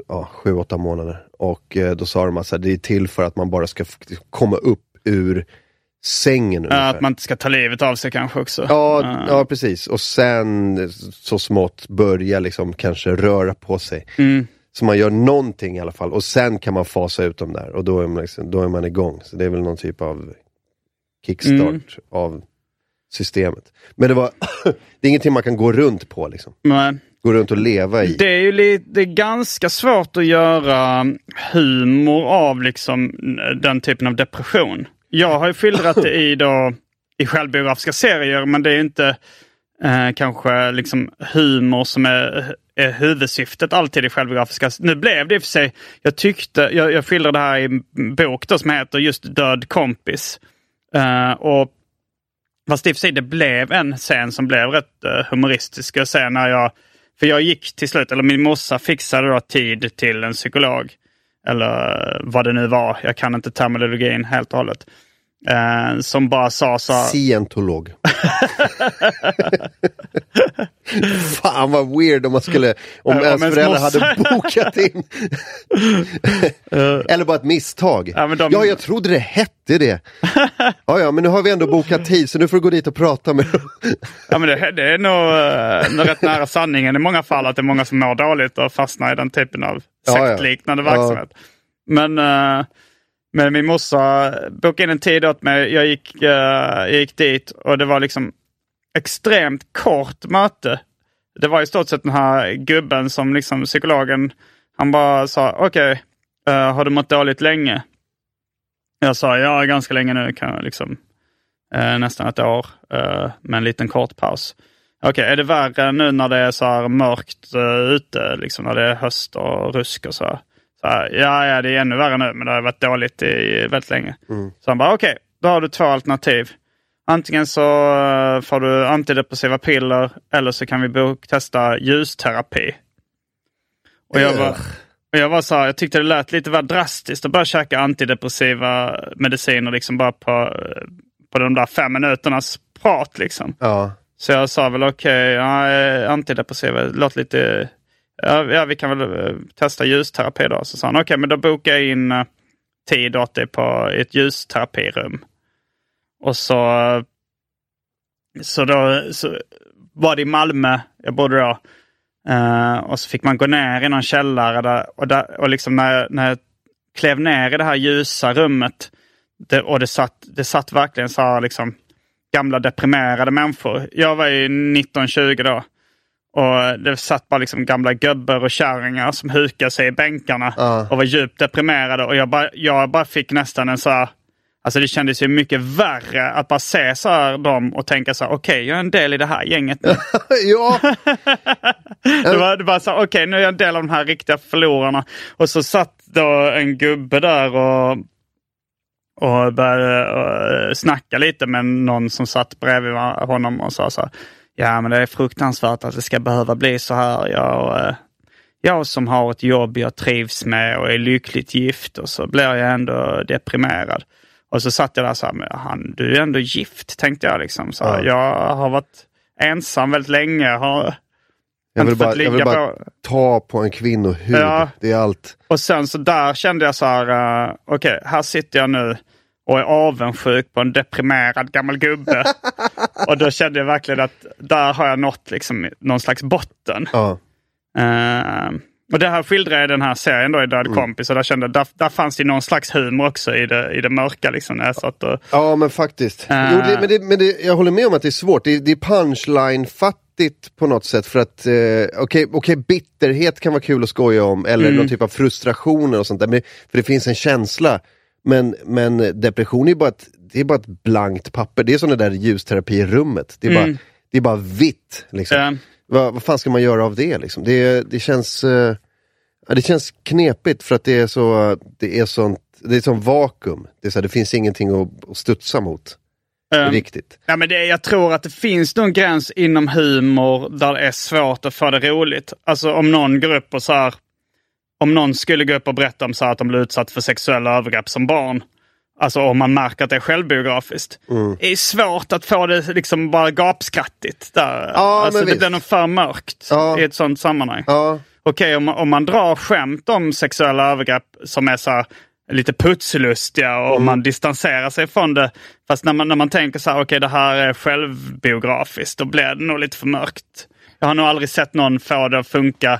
ja, sju, åtta månader. Och eh, då sa de att det är till för att man bara ska f- komma upp ur sängen. Ja, att man inte ska ta livet av sig kanske också. Ja, Ja. ja, precis. Och sen eh, så smått börja liksom kanske röra på sig. Mm. Så man gör någonting i alla fall och sen kan man fasa ut dem där och då är man, liksom, då är man igång. Så det är väl någon typ av kickstart Mm. av systemet. Men det var, det är ingenting man kan gå runt på liksom. Men Gå runt och leva i. det är ju lite, det är ganska svårt att göra humor av liksom den typen av depression. Jag har ju skildrat det i, då, i självbiografiska serier, men det är inte eh, kanske liksom humor som är, är huvudsyftet alltid i självbiografiska. Nu blev det i och för sig, jag tyckte, jag, jag skildrade det här i en bok då, som heter just Död kompis. Eh, och Fast i och för sig det blev en scen som blev rätt eh, humoristisk. Och sen när jag, för jag gick till slut, eller min morsa fixade då tid till en psykolog. Eller eh, vad det nu var, jag kan inte terminologin helt och hållet. Eh, som bara sa så Scientolog. Fan vad weird om man skulle, om ens föräldrar hade bokat in. Eller bara ett misstag. Ja, de- Ja, jag trodde det hette det. Ja, ja, men nu har vi ändå bokat tid så nu får du gå dit och prata med dem. ja men det, det är nog uh, rätt nära sanningen i många fall att det är många som mår dåligt och fastnar i den typen av Ja, ja. sektliknande Ja. verksamhet. Men, eh, men min morsa bokade in en tid åt mig. Jag gick, uh, jag gick dit och det var liksom extremt kort möte. Det var i stort sett den här gubben som liksom psykologen, han bara sa okej, eh, har du mått dåligt länge? Jag sa ja, ganska länge nu, kan jag liksom, uh, nästan ett år eh, med en liten kort paus. Okej, är det värre nu när det är så här mörkt uh, ute, liksom när det är höst och rusk och så? här? Ja, ja, det är ännu värre nu, men det har varit dåligt i väldigt länge. Så han bara, okej, då har du två alternativ. Antingen så eh, får du antidepressiva piller eller så kan vi testa ljusterapi. Och jag var, och jag var så här, jag tyckte det lät lite väl drastiskt att börja käka antidepressiva mediciner liksom bara på, eh, på de där fem minuternas prat liksom. Ja. Så jag sa väl okej, ja, eh, antidepressiva, låter lite... Ja, vi kan väl eh, testa ljusterapi då. Så sa han okej, men då bokar jag in eh, tid åt dig på ett ljusterapirum. Och så, eh, så då så var det i Malmö, jag bodde då. Uh, och så fick man gå ner i någon källare där, och, där, och liksom när, när jag klev ner i det här ljusa rummet det, och det satt, det satt verkligen så här liksom gamla deprimerade människor. Jag var ju 19-20 då. Och det satt bara liksom gamla gubbar och kärringar som hukade sig i bänkarna Ja. och var djupt deprimerade. Och jag bara, jag bara fick nästan en så här... Alltså det kändes ju mycket värre att bara se så här dem och tänka så här, okej, jag är en del i det här gänget nu. ja, Det var, det var så här, okej, nu är jag en del av de här riktiga förlorarna. Och så satt då en gubbe där och, och började uh, snacka lite med någon som satt bredvid honom och sa så här, ja men det är fruktansvärt att det ska behöva bli så här. Jag, eh, jag som har ett jobb jag trivs med och är lyckligt gift och så blir jag ändå deprimerad. Och så satt jag där så här, men han, du är ändå gift, tänkte jag. liksom. Så här, Jag har varit ensam väldigt länge. Har, jag vill bara, jag vill bara på- ta på en kvinnohud. Ja. Det är allt. Och sen så där kände jag så här, uh, okej, här sitter jag nu och är avundsjuk på en deprimerad gammal gubbe. och då kände jag verkligen att där har jag nått liksom någon slags botten. Ja. Eh, och det här skildrar jag i den här serien då i Död Mm. kompis. Och där kände jag, där, där fanns det någon slags humor också i det, i det mörka. Liksom, när jag satt och, Ja men faktiskt. Äh. Jo, det, men det, men det, jag håller med om att det är svårt. Det, det är punchline-fattigt på något sätt. För att, eh, okej, okej, bitterhet kan vara kul att skoja om. Eller Mm. någon typ av frustrationer och sånt där. Men, för det finns en känsla. Men, men depression är bara ett, det är bara ett blankt papper. Det är som det där ljusterapirummet. Det är, bara, det är bara vitt. Liksom. Mm. Vad, vad fan ska man göra av det liksom? Det, det känns... Eh, det känns knepigt för att det är så, det är sånt, det är sån vakuum. Det, är så här, det finns ingenting att, att studsa mot. Ehm, Riktigt. Ja, men det, jag tror att det finns någon gräns inom humor där det är svårt att få det roligt. Alltså om någon går upp och så här, Om någon skulle gå upp och berätta om så att de blev utsatt för sexuella övergrepp som barn. Alltså om man märker att det är självbiografiskt. Mm. Det är svårt att få det liksom bara gapskrattigt. Där. Ja, alltså det blir nog för mörkt Ja. i ett sånt sammanhang. Ja, Okej, om, man- om man drar skämt om sexuella övergrepp som är så här, lite putslustiga och man distanserar sig från det. Fast när man, när man tänker så här, okej det här är självbiografiskt, då blir det nog lite för mörkt. Jag har nog aldrig sett någon få det att funka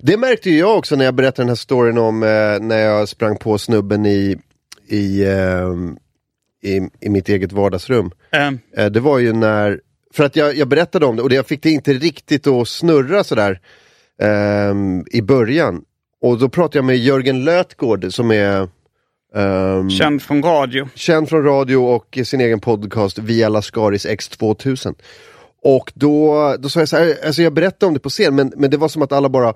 Det märkte ju jag också när jag berättade den här storyn om eh, när jag sprang på snubben i, i, ehm, i, i mitt eget vardagsrum. Ehm, Eh, det var ju när, för att jag, jag berättade om det och det- jag fick det inte riktigt att snurra sådär ehm, i början. Och då pratade jag med Jörgen Lötgård som är ehm, känd från radio. känd från radio och sin egen podcast Via Lascaris X2000. Och då, då sa jag så här, alltså jag berättade om det på scen men, men det var som att alla bara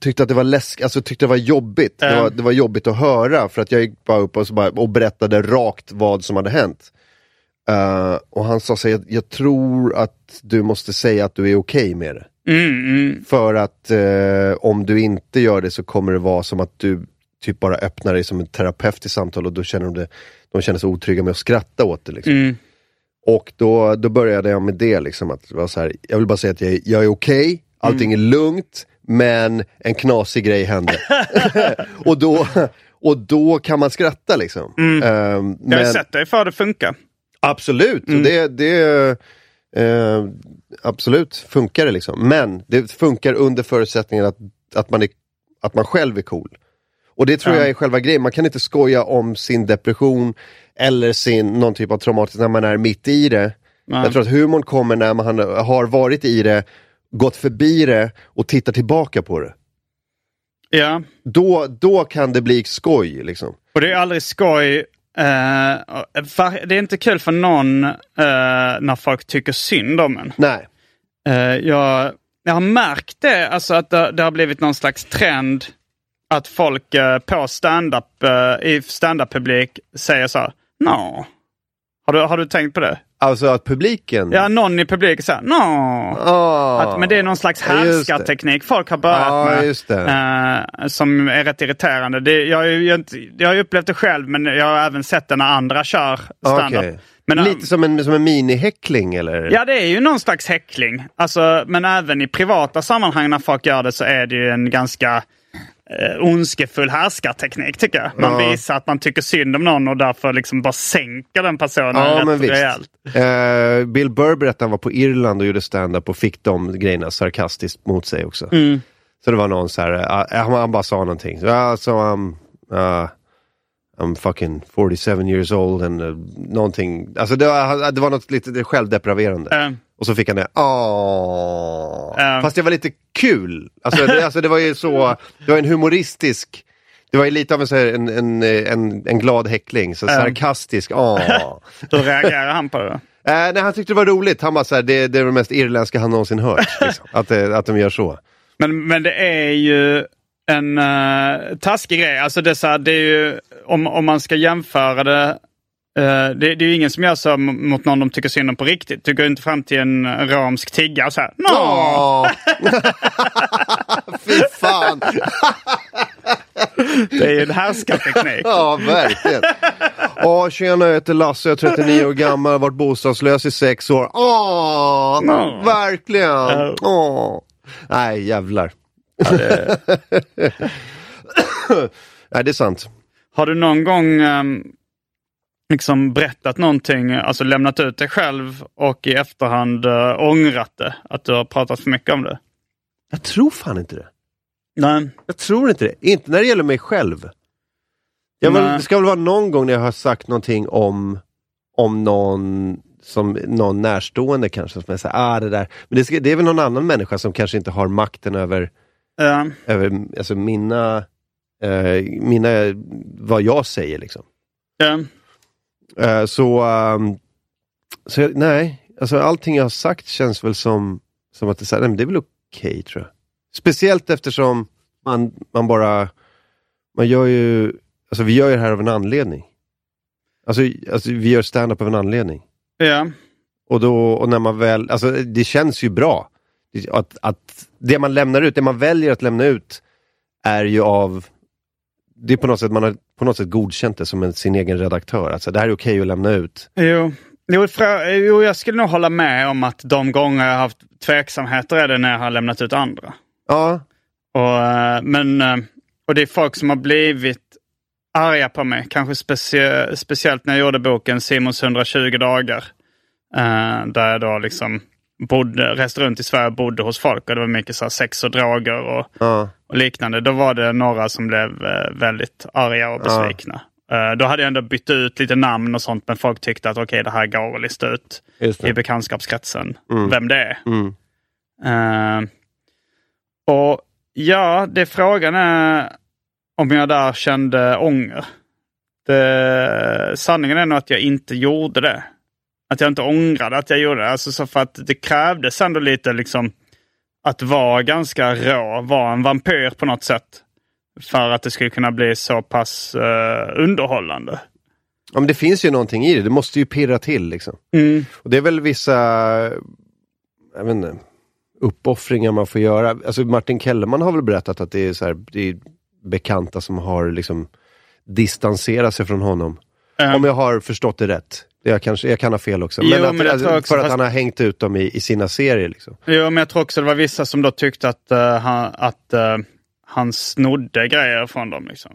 tyckte att det var läsk, alltså tyckte det var jobbigt. Det, Mm. var, det var jobbigt att höra för att jag gick bara upp och, så bara, och berättade rakt vad som hade hänt. Eh, och han sa så här, jag, jag tror att du måste säga att du är okej med det. Mm, mm. För att eh, om du inte gör det så kommer det vara som att du typ bara öppnar dig som en terapeut i samtal och då känner de, det, de känner sig otrygga med att skratta åt det. Liksom. Mm. Och då, då började jag med det, liksom, att det var så här, jag vill bara säga att jag, är- jag är okej, allting Mm. är lugnt, men en knasig grej hände. och, då, och då kan man skratta liksom. Ehm, Mm. Jag har men, sett dig för det funkar. Absolut, Mm. det, det eh, absolut funkar det liksom. Men det funkar under förutsättningen att, att, man, är, att man själv är cool. Och det tror Ja. jag är själva grejen, man kan inte skoja om sin depression eller sin någon typ av traumatiskt när man är mitt i det. Nej. Jag tror att humorn kommer när man har varit i det, gått förbi det och tittar tillbaka på det. Ja, Då, då kan det bli skoj liksom. och det är aldrig skoj. var- det är inte kul för någon eh, när folk tycker synd om en. Nej. Eh, jag, jag har märkt det, alltså att det, det har blivit någon slags trend att folk på stand-up, i stand-up-publik säger så här, no. Har du, har du tänkt på det? Alltså att publiken... Ja, någon i publiken säger no. Ah, Att, men det är någon slags härskarteknik folk har börjat Ja, med. just det. eh, som är rätt irriterande. Det, jag, har ju inte- jag har upplevt det själv men jag har även sett det när andra kör stand-up. Okej. Men, eh, Lite som en, som en minihäckling eller? Ja, det är ju någon slags häckling. Alltså, men även i privata sammanhang när folk gör det så är det ju en ganska eh, ondskefull härskarteknik tycker jag. Man Ja. visar att man tycker synd om någon och därför liksom bara sänker den personen Ja, rätt men visst. rejält. Eh, Bill Burr berättade att han var på Irland och gjorde stand-up och fick de grejerna sarkastiskt mot sig också. Mm. Så det var någon så här, uh, han, bara sa någonting. Så, uh, so I'm, uh, I'm fucking 47 years old and uh, någonting. Alltså det var, det var något lite självdepraverande. Eh, Och så fick han det, Åh. Fast det var lite kul. Alltså det, alltså det var ju så, det var en humoristisk, det var ju lite av en, så här, en, en, en, en glad häckling, så sarkastisk, åh. hur reagerar han på det? Eh, nej, han tyckte det var roligt. Han bara så här, det, det är det mest irländska han någonsin hört. Liksom. att, det, att de gör så. Men, men det är ju en uh, taskig grej. Alltså det är så här, det är ju, om, om man ska jämföra det. eh, det, det är ingen som gör så mot någon de tycker synd om på riktigt. Du går inte fram till en ramsk tiggare och så här. Åh! Fy fan! Det är ju en härskarteknik. Ja, verkligen. Åh, tjena, jag heter Lasse, jag är 39 år gammal, har varit bostadslös i sex år. Åh, Ja. verkligen. Åh. Nej, jävlar. Nej, det är sant. Har du någon gång ehm, liksom berättat någonting, alltså lämnat ut dig själv och i efterhand uh, ångrat det? Att du har pratat för mycket om det? Jag tror fan inte det. Nej. Jag tror inte det. Inte när det gäller mig själv. Jag väl, det ska väl vara någon gång när jag har sagt någonting om, om någon som någon närstående kanske. Som jag säger, ah, det där. Men det, ska, det är väl någon annan människa som kanske inte har makten över, Ja. över alltså mina, eh, mina, vad jag säger liksom. Ja. Eh, så, ehm, så jag, nej, alltså allting jag har sagt känns väl som, som att det, så här, nej, men det är väl okej tror jag. Speciellt eftersom man, man bara, man gör ju, alltså vi gör ju det här av en anledning. Alltså, alltså vi gör stand-up av en anledning. ja. Och, då, och när man väl, alltså det känns ju bra. Att, att det man lämnar ut, det man väljer att lämna ut är ju av, det är på något sätt, man har på något sätt godkänt det som en, sin egen redaktör. Alltså det här är okej att lämna ut. Jo. Jo, jo, jag skulle nog hålla med om att de gånger jag har haft tveksamheter är det när jag har lämnat ut andra. Ja, Och, eh, men, eh, och det är folk som har blivit arga på mig. Kanske specie, speciellt när jag gjorde boken Simons 120 dagar. eh, där jag då liksom bodde, reste runt i Sverige och bodde hos folk. Och det var mycket så sex och droger och, ja, och liknande. Då var det några som blev eh, väldigt arga och besvikna. Eh, då hade jag ändå bytt ut lite namn och sånt. Men folk tyckte att okej, det här går att lista ut i bekantskapskretsen Mm. vem det är. Mm. Eh, och ja, det frågan är om jag där kände ånger. Det, sanningen är nog att jag inte gjorde det. Att jag inte ångrade att jag gjorde det. Alltså så för att det krävdes ändå lite liksom att vara ganska rå, vara en vampyr på något sätt. För att det skulle kunna bli så pass eh, underhållande. Ja, men det finns ju någonting i det, det måste ju pirra till liksom. Mm. Och det är väl vissa, jag vet inte, uppoffringar man får göra. Alltså Martin Kellerman har väl berättat att det är, så här, det är bekanta som har liksom distanserat sig från honom. Eh, Om jag har förstått det rätt. Jag, kanske, jag kan ha fel också. Jo, men att, men jag tror alltså, också, för att fast- han har hängt ut dem i, i sina serier. Liksom. Jo, men jag tror också det var vissa som då tyckte att, eh, han, att eh, han snodde grejer från dem. Liksom.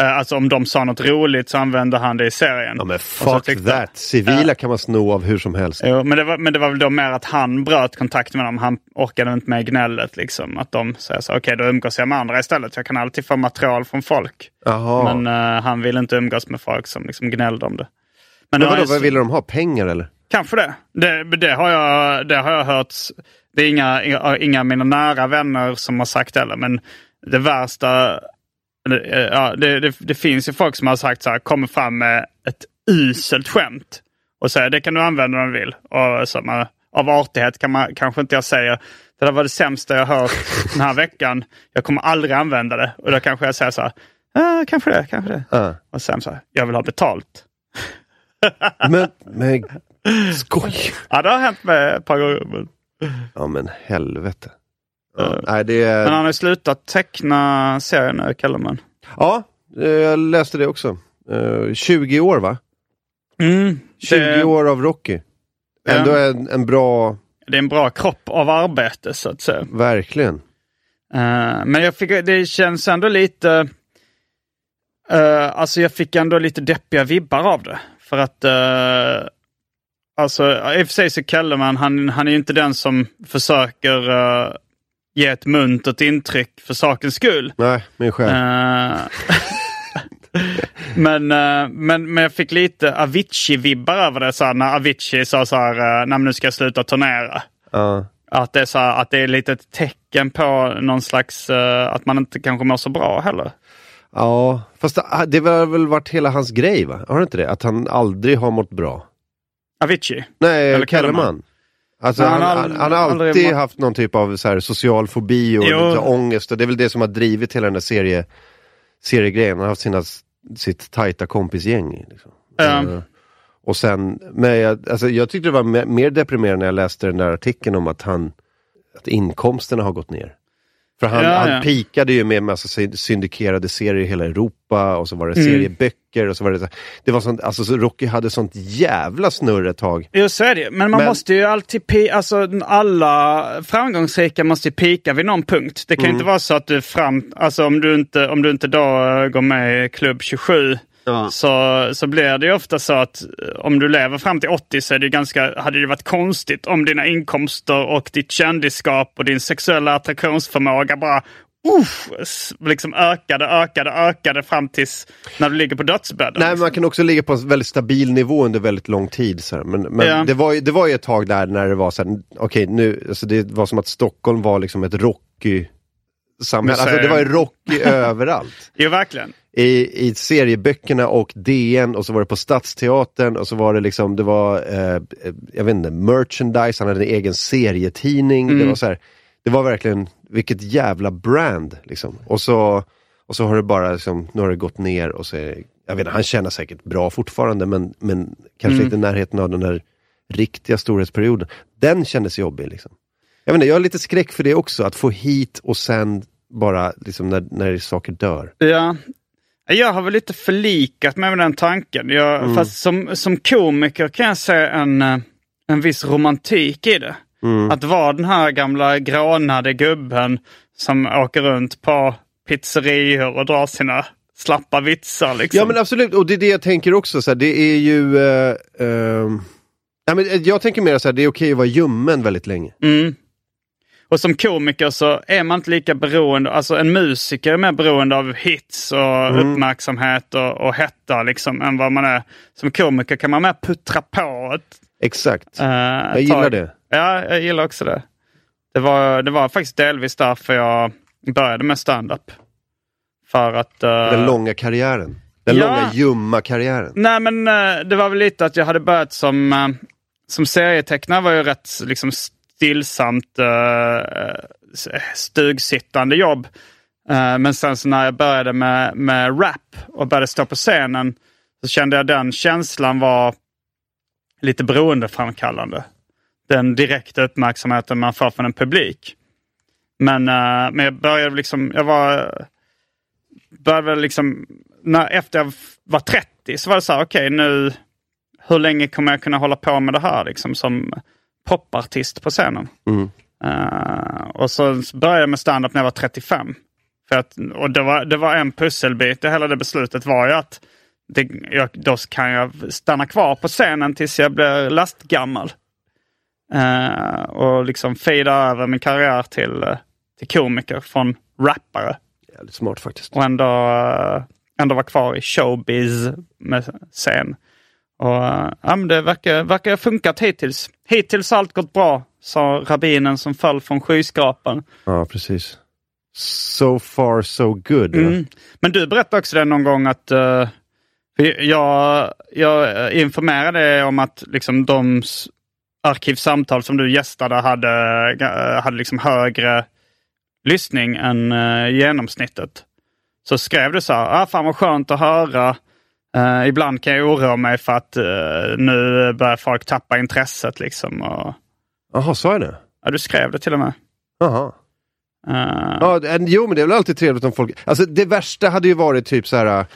Eh, alltså om de sa något roligt så använde han det i serien. Ja men fuck tyckte- that! Civila kan man sno av hur som helst. Jo, men, det var, men det var väl då mer att han bröt kontakten med dem. Han orkade inte med gnället. Liksom. Att de säger så okej då umgås jag med andra istället. Jag kan alltid få material från folk. Jaha. Men han vill inte umgås med folk som liksom gnällde om det. Men, men vadå, vad ville de ha? Pengar eller? Kanske det. Det, det, har jag, det har jag hört. Det är inga, inga, mina nära vänner som har sagt det heller. Men det värsta... eh, Ja, det, det, det finns ju folk som har sagt så här, kommer fram med ett uselt skämt. Och säger det kan du använda om du vill. Och så man, av artighet kan man, kanske inte jag säger det där var det sämsta jag hört den här veckan. Jag kommer aldrig använda det. Och då kanske jag säger så här, ah, kanske det, kanske det. Ja. Och sen så här, jag vill ha betalt. Men, men skoj! Ja, det har hänt mig ett par gånger. Men... Ja men helvete. Ja, nej, det. Men han har slutat teckna serien nu, Kellerman. Ja, eh, jag läste det också. Eh, 20 år va? Mm, 20 det, år av Rocky. Ändå en, en bra, det är en bra kropp av arbete så att säga. verkligen. Eh, men jag fick, det känns ändå lite... eh, alltså jag fick ändå lite deppiga vibbar av det. För att... Uh, alltså i och för sig så Kellerman, han, han är ju inte den som försöker... eh, ge ett muntert intryck för sakens skull. Nej, min själ. Eh, men, men, men jag fick lite Avicii-vibbar över det. Så när Avicii sa så här, uh, nej, nu ska jag sluta turnera. Ja. Att det, är så här, att det är lite ett tecken på någon slags, att man inte kanske mår så bra heller. Ja, fast det, har väl varit hela hans grej va? Har det inte det? Att han aldrig har mått bra. Avicii. Nej, Eller Kellerman. Alltså han, han har han, han har alltid haft någon typ av så här, social fobi och Jo. lite ångest. Och det är väl det som har drivit hela den där serie, seriegrejen. Han har haft sina, sitt tajta kompisgäng. Liksom. Eh, och sen, men jag, alltså, jag tyckte det var me- mer deprimerande när jag läste den där artikeln om att han, att inkomsterna har gått ner. För han, Ja, han ja. pikade ju med massa sy- syndikerade serier i hela Europa och så var det Mm. serieböcker och så var det, det var sånt, alltså så Rocky hade sånt jävla snurr ett tag. Jo, så är det Men man Men- måste ju alltid, alltså alla framgångsrika måste ju pika vid någon punkt. Det kan Mm. inte vara så att du fram, alltså om du inte, om du inte då eh, går med i klubb 27 Ja. så, så blir det ju ofta så att eh, om du lever fram till 80 så är det ganska, hade det varit konstigt om dina inkomster och ditt kändisskap och din sexuella attraktionsförmåga bara uff, liksom ökade, ökade, ökade fram tills när du ligger på dödsbädden. Nej, liksom. man kan också ligga på en väldigt stabil nivå under väldigt lång tid. Så här. Men, men Ja. det, var ju, det var ju ett tag där när det var så här, okej nu, alltså det var som att Stockholm var liksom ett Rocky samhälle. Alltså det var ju Rocky överallt. Jo, verkligen. I, I serieböckerna och DN och så var det på Stadsteatern och så var det liksom, det var, eh, jag vet inte, merchandise, han hade en egen serietidning. Mm. Det var så här, det var verkligen, vilket jävla brand liksom. Och så, och så har det bara liksom, nu har det gått ner och så är, jag vet inte, han tjänar säkert bra fortfarande men, men kanske Mm. inte i närheten av den där riktiga storhetsperioden. Den kändes jobbig liksom. Jag vet inte, jag har lite skräck för det också, att få hit och sen bara liksom när, när saker dör. Ja. Jag har väl lite förlikat mig med den tanken. Jag, Mm. Fast som, som komiker kan jag se en, eh, en viss romantik i det. Mm. Att vara den här gamla grånade gubben som åker runt på pizzerior och drar sina slappa vitsar. Liksom. Ja men absolut, och det är det jag tänker också. Så här, det är ju... eh, ehm, ja, men eh, jag tänker mer så här, det är okej att vara ljummen väldigt länge. Mm. Och som komiker så är man inte lika beroende, alltså en musiker är mer beroende av hits och Mm. uppmärksamhet och, och hetta liksom än vad man är. Som komiker kan man mer puttra på ett Exakt. Eh, jag gillar tag. det. Ja, jag gillar också det. Det var, det var faktiskt delvis därför jag började med stand-up. För att... eh, Den långa karriären. Den ja. långa ljumma karriären. Nej, men eh, det var väl lite att jag hade börjat som, uh, som serietecknare var ju rätt liksom stillsamt eh, eh, stugsittande jobb. Eh, men sen så när jag började med, med rap och började stå på scenen så kände jag den känslan var lite beroendeframkallande. Den direkta uppmärksamheten man får från en publik. Men, eh, men jag började liksom, jag var, började liksom, när, efter jag var 30 så var det så här, okej nu, hur länge kommer jag kunna hålla på med det här liksom som popartist på scenen? Mm. Eh, och så började jag med stand-up när jag var 35. För att, och det var, det var en pusselbit i hela det beslutet var ju att det, jag, då kan jag stanna kvar på scenen tills jag blir lastgammal. Eh, och liksom fida över min karriär till, till komiker från rappare. Jävligt smart faktiskt. Och ändå, eh, ändå vara kvar i showbiz med scen. Och ja, men det verkar, verkar ha funkat hittills. Hittills har allt gått bra, sa rabbinen som föll från skyskrapan. Ja, precis. So far so good. Mm. Men du berättade också det någon gång att för jag, jag informerade om att liksom de arkivsamtal som du gästade hade, eh, hade liksom högre lyssning än eh, genomsnittet. Så skrev du så här, ah, fan vad skönt att höra. Eh, ibland kan jag oroa mig för att eh, nu börjar folk tappa intresset. Liksom, och, Jaha, sa jag det? ja, du skrev det till och med. Jaha. Eh, Ja, jo men det är väl alltid trevligt om folk... Alltså det värsta hade ju varit typ så här...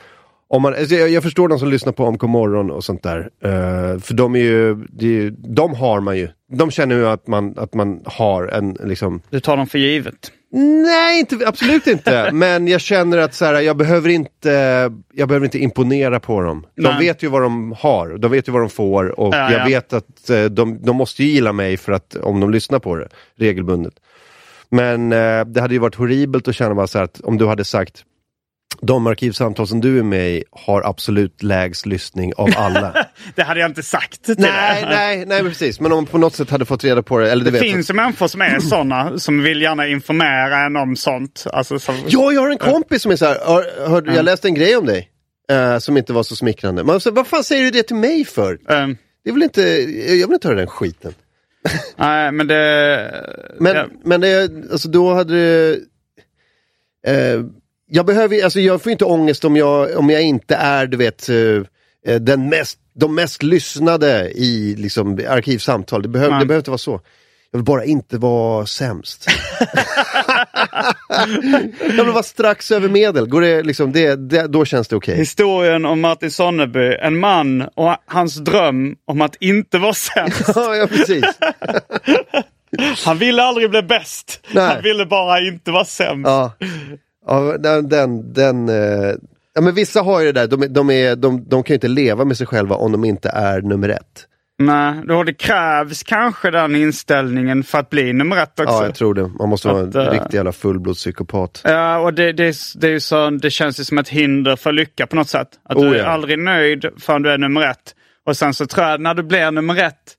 Om man, alltså, jag, jag förstår de som lyssnar på Omk morgon och sånt där. För de är ju, det är ju... De har man ju. De känner ju att man, att man har en liksom... Du tar dem för givet. Nej, inte, absolut inte. Men jag känner att så här, jag, behöver inte, jag behöver inte imponera på dem. De Nej. vet ju vad de har, de vet ju vad de får och Ja, jag ja. vet att eh, de, de måste ju gilla mig för att om de lyssnar på det regelbundet. Men eh, det hade ju varit horribelt att känna bara så här att om du hade sagt de arkivsamtal som du är med i har absolut lägst lyssning av alla. Det hade jag inte sagt till nej, dig. nej, nej precis. Men om man på något sätt hade fått reda på det. Eller du Det vet, finns ju människor som är sådana, som vill gärna informera en om sånt. Alltså, som, Ja, jag har en kompis som är så här, hör, hörde, jag läste en grej om dig. eh, som inte var så smickrande. Man säger, vad fan säger du det till mig för? Ehm, Det är väl inte, jag vill inte höra den skiten. nej, men det... Men, ja, men det, alltså då hade det... Eh, jag behöver alltså jag får inte ångest om jag, om jag inte är, du vet, eh, eh, den mest, de mest lyssnade i liksom, arkivsamtal. Det, behöver, Nej. det behöver inte vara så. Jag vill bara inte vara sämst. jag vill vara strax över medel. Går det, liksom, det, det, då känns det okej. Historien om Martin Sonneby, en man och hans dröm om att inte vara sämst. ja, ja, precis. Han ville aldrig bli bäst. Nej. Han ville bara inte vara sämst. Ja, ja den, den, eh, ja, men vissa har ju det där, de, de, är, de, de kan ju inte leva med sig själva om de inte är nummer ett. Nej, då det krävs kanske den inställningen för att bli nummer ett också. Ja, jag tror det. Man måste vara en eh, riktig jävla fullblodspsykopat. Ja, och det, det, är- det, är så, det känns ju som ett hinder för lycka på något sätt. Att Oh, du är ja. aldrig nöjd förrän du är nummer ett. Och sen så tror jag när du blir nummer ett,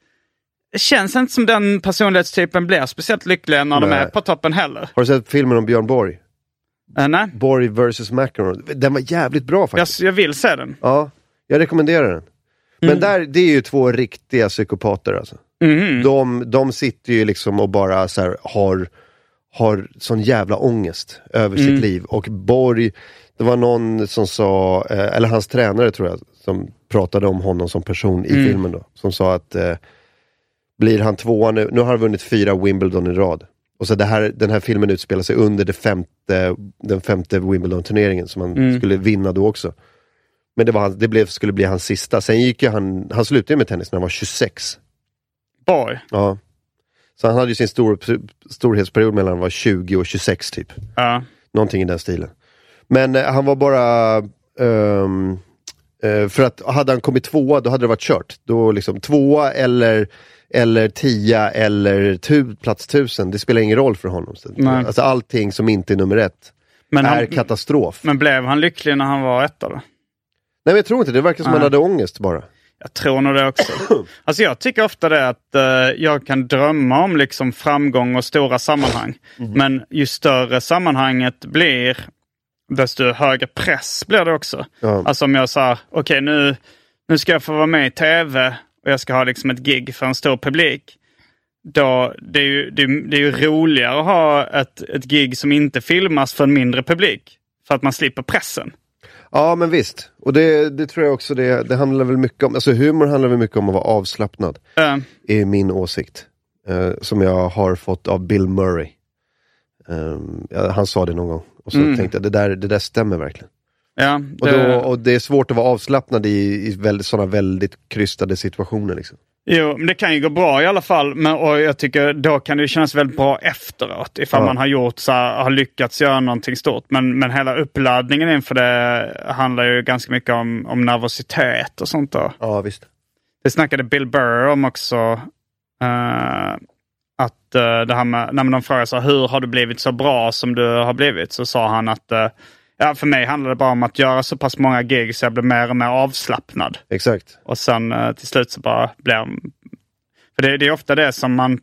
det känns inte som den personlighetstypen blir speciellt lycklig när de Nej. är på toppen heller. Har du sett filmen om Björn Borg? Uh, nej, Borg vs McEnroe. Den var jävligt bra jag, faktiskt. jag vill se den. Ja, jag rekommenderar den. Men Mm. där, det är ju två riktiga psykopater alltså. Mhm. De, de sitter ju liksom och bara så här, har, har sån jävla ångest över Mm. sitt liv. Och Borg, det var någon som sa, eh, eller hans tränare tror jag, som pratade om honom som person i Mm. filmen då. Som sa att eh, blir han tvåa nu, nu har han vunnit fyra Wimbledon i rad. Och så det här, den här filmen utspelar sig under det femte, den femte Wimbledon-turneringen som han Mm. skulle vinna då också. Men det, var, det blev, skulle bli hans sista. Sen gick ju han, han slutade med tennis när han var 26. Boy. Ja. Så han hade ju sin stor, storhetsperiod mellan han var 20 och 26 typ. Ja. Någonting i den stilen. Men eh, han var bara... ehm, eh, för att hade han kommit tvåa då hade det varit kört. Då liksom tvåa eller, eller tia eller tu, plats tusen, det spelar ingen roll för honom. Nej. alltså allting som inte är nummer ett Men, är han, katastrof. men blev han lycklig när han var etta då? Nej men jag tror inte, det verkar som Nej. han hade ångest bara. Jag tror nog det också. Alltså jag tycker ofta det att eh, jag kan drömma om liksom framgång och stora sammanhang. Men ju större sammanhanget blir, desto högre press blir det också. Ja. Alltså om jag säger, okej nu, nu ska jag få vara med i tv och jag ska ha liksom ett gig för en stor publik. Då, det, är ju, det, det är ju roligare att ha ett, ett gig som inte filmas för en mindre publik. För att man slipper pressen. Ja men visst, och det, det tror jag också det, det handlar väl mycket om, alltså humor handlar väl mycket om att vara avslappnad. Eh, är min åsikt. Eh, som jag har fått av Bill Murray. Ehm, ja, han sa det någon gång. Och så Mm. tänkte jag, det där, det där stämmer verkligen. Ja, Och, det- då, och det är svårt att vara avslappnad i, i väldigt, sådana väldigt krystade situationer. Liksom. Jo, men det kan ju gå bra i alla fall. Men, och jag tycker då kan det kännas väldigt bra efteråt. Ifall Ja. man har gjort så här, har lyckats göra någonting stort. Men, men hela uppladdningen inför det handlar ju ganska mycket om, om nervositet och sånt då. Ja visst. Det snackade Bill Burr om också. eh, att uh, det här med, när de frågade så här, hur har du blivit så bra som du har blivit? Så sa han att eh, ja, för mig handlar det bara om att göra så pass många gig så jag blir mer och mer avslappnad. Exakt. Och sen eh, till slut så bara blir... För det, det är ofta det som man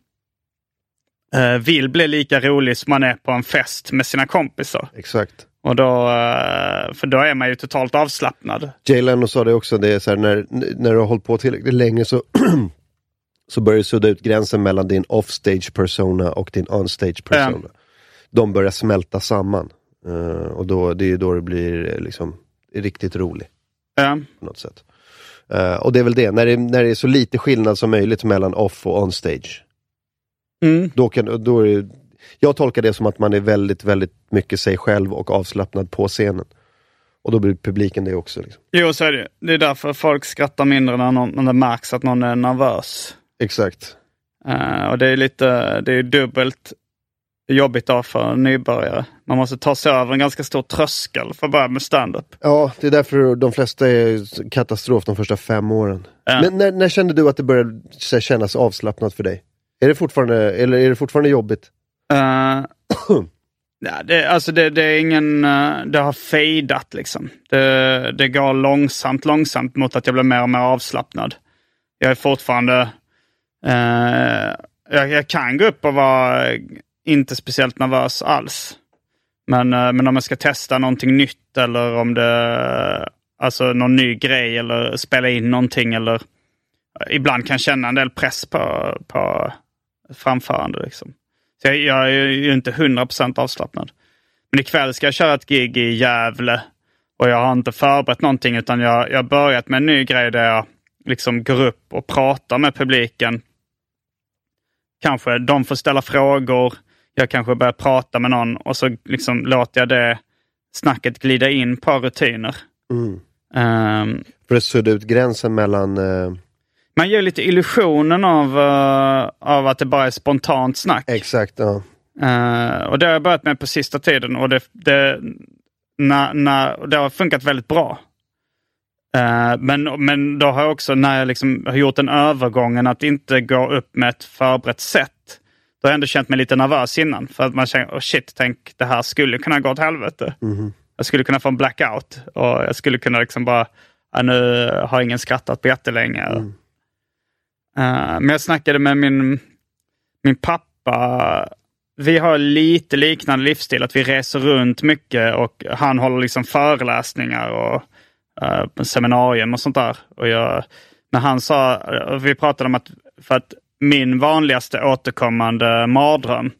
eh, vill bli lika rolig som man är på en fest med sina kompisar. Exakt. Och då, eh, för då är man ju totalt avslappnad. Jay Leno sa det också, det är så här, när, när du har hållit på tillräckligt länge så, så börjar du sudda ut gränsen mellan din offstage persona och din onstage persona. De börjar smälta samman. Eh, och då, det är då det blir eh, liksom riktigt roligt. Ja. på något sätt. Eh, och det är väl det, när det, när det är så lite skillnad som möjligt mellan off och on stage. Mm. Då kan, då är det, jag tolkar det som att man är väldigt, väldigt mycket sig själv och avslappnad på scenen. Och då blir publiken det också. Liksom. Jo, så är det. Det är därför folk skrattar mindre när, någon, när det märks att någon är nervös. Exakt. Eh, och det är lite, det är dubbelt jobbigt då för nybörjare. Man måste ta sig över en ganska stor tröskel för att börja med stand-up. Ja, det är därför de flesta är katastrof de första fem åren. Ja. Men när, när kände du att det började här, kännas avslappnat för dig? Är det fortfarande, eller är det fortfarande jobbigt? Eh, Ja, det, alltså det, det är ingen... eh, Det har fejdat liksom. Det, det går långsamt, långsamt mot att jag blir mer och mer avslappnad. Jag är fortfarande... Eh, jag, jag kan gå upp och vara inte speciellt nervös alls. Men, eh, men om jag ska testa någonting nytt eller om det... Eh, alltså någon ny grej eller spela in någonting eller... Eh, ibland kan känna en del press på, på framförande. Liksom. Så jag, jag är ju inte 100% avslappnad. Men ikväll ska jag köra ett gig i Gävle. Och jag har inte förberett någonting utan jag, jag har börjat med en ny grej där jag liksom går upp och pratar med publiken. Kanske de får ställa frågor. Jag kanske börjar prata med någon och så liksom låter jag det snacket glida in på rutiner. Ehm, För att sudda ut gränsen mellan... eh, man ger lite illusionen av, eh, av att det bara är spontant snack. exakt, ja. Eh, och det har jag börjat med på sista tiden och det, det, när, när, det har funkat väldigt bra. Men, men då har jag också, när jag liksom har gjort den övergången att inte gå upp med ett förberett sätt. Då har jag ändå känt mig lite nervös innan. För att man känner, oh shit, tänk det här skulle kunna gå åt helvete. Jag skulle kunna få en blackout och jag skulle kunna liksom bara, ah, nu har ingen skrattat på jättelänge. Eh, men jag snackade med min, min pappa. Vi har lite liknande livsstil, att vi reser runt mycket och han håller liksom föreläsningar och uh, seminarium och sånt där. Och jag, men han sa, vi pratade om att, för att min vanligaste återkommande mardröm,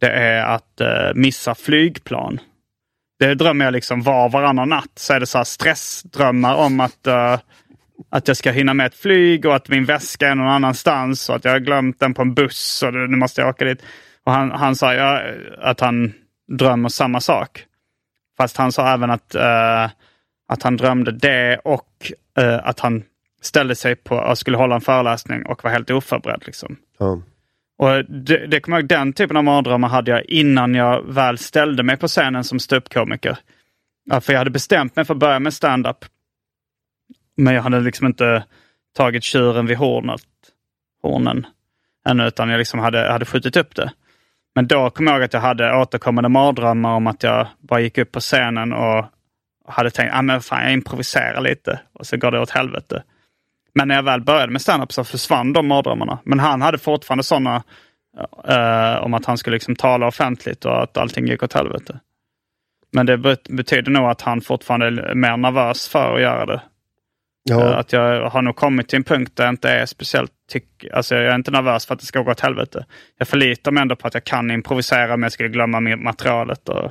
det är att eh, missa flygplan. Det drömmer jag liksom var och varannan natt. Så är det så här stressdrömmar om att, eh, att jag ska hinna med ett flyg och att min väska är någon annanstans och att jag har glömt den på en buss och nu måste jag åka dit. Och han, han sa ja, att han drömmer samma sak. Fast han sa även att, eh, att han drömde det och eh, att han ställde sig på och skulle hålla en föreläsning och var helt oförberedd. Liksom. ja. Och det, det kommer jag den typen av mardrömmar hade jag innan jag väl ställde mig på scenen som ståuppkomiker. Ja, för jag hade bestämt mig för att börja med stand-up. Men jag hade liksom inte tagit tjuren vid hornet, hornen ännu, utan jag liksom hade, hade skjutit upp det. Men då kom jag ihåg att jag hade återkommande mardrömmar om att jag bara gick upp på scenen och hade tänkt, ah, men fan jag improviserar lite och så går det åt helvete. Men när jag väl började med stand-up så försvann de mardrömmarna. Men han hade fortfarande sådana eh, om att han skulle liksom tala offentligt och att allting gick åt helvete. Men det bet- betyder nog att han fortfarande är mer nervös för att göra det. Ja. Eh, Att jag har nog kommit till en punkt där jag inte är speciellt tyck... Alltså jag är inte nervös för att det ska gå åt helvete. Jag förlitar mig ändå på att jag kan improvisera om jag skulle glömma materialet. Och...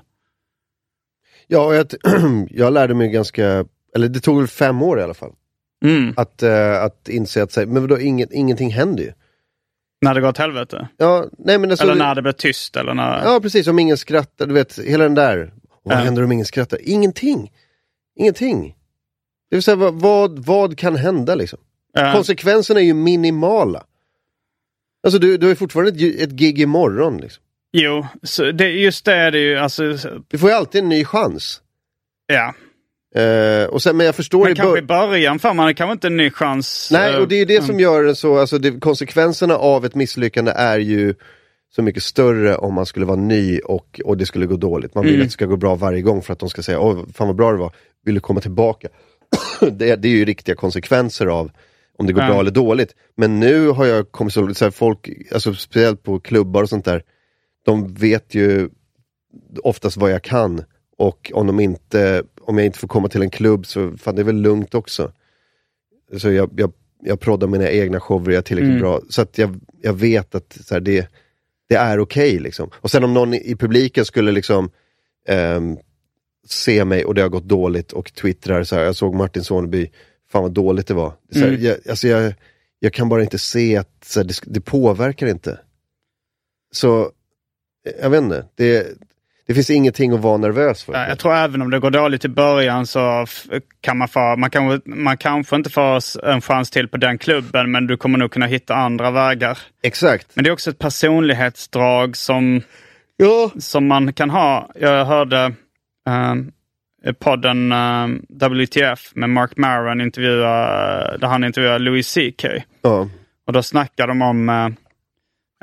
Ja, och jag, jag lärde mig ganska, eller det tog väl fem år i alla fall. Mm. Att, eh, att inse att, men vadå, inget, ingenting händer ju. När det går åt helvete. Ja, nej men alltså, eller när det blir tyst. Eller när... Ja, precis, om ingen skrattar, du vet, hela den där. Och vad Ja. händer om ingen skrattar? Ingenting. Ingenting. Det vill säga, vad, vad, kan hända liksom? Ja. Konsekvenserna är ju minimala. Alltså du, du har ju fortfarande ett, ett gig imorgon. Liksom. Jo, så det, just det är det ju. Alltså, Du får ju alltid en ny chans. ja. Eh, och sen, men jag förstår Men i kanske i bör- början får man kanske inte en ny chans. Nej, och det är ju det som mm. gör det så, alltså det, konsekvenserna av ett misslyckande är ju så mycket större om man skulle vara ny och, och det skulle gå dåligt. Man vill Mm. att det ska gå bra varje gång för att de ska säga, åh fan vad bra det var, vill du komma tillbaka? det, det är ju riktiga konsekvenser av om det går Ja. bra eller dåligt. Men nu har jag kommit så så här, folk, alltså speciellt på klubbar och sånt där, de vet ju oftast vad jag kan. Och om, de inte, om jag inte får komma till en klubb så fan, det är väl lugnt också. Så jag, jag, jag proddar mina egna shower, jag är tillräckligt Mm. bra. Så att jag, jag vet att så här, det, det är okej. liksom. Och sen om någon i publiken skulle liksom ehm, se mig och det har gått dåligt och twittrar så här, jag såg Martin Soneby, fan vad dåligt det var. Så här, Mm. jag, alltså jag, jag kan bara inte se att så här, det, det påverkar inte. Så, jag vet inte, det, det finns ingenting att vara nervös för. Ja, Jag tror även om det går dåligt i början så kan man få, man, kan, man kanske inte får s- en chans till på den klubben men du kommer nog kunna hitta andra vägar. Exakt. Men det är också ett personlighetsdrag som, Ja. som man kan ha. Jag hörde eh, podden eh, WTF med Mark Maron intervjua, där han intervjuar Louis CK. Ja. Och då snackar de om, eh,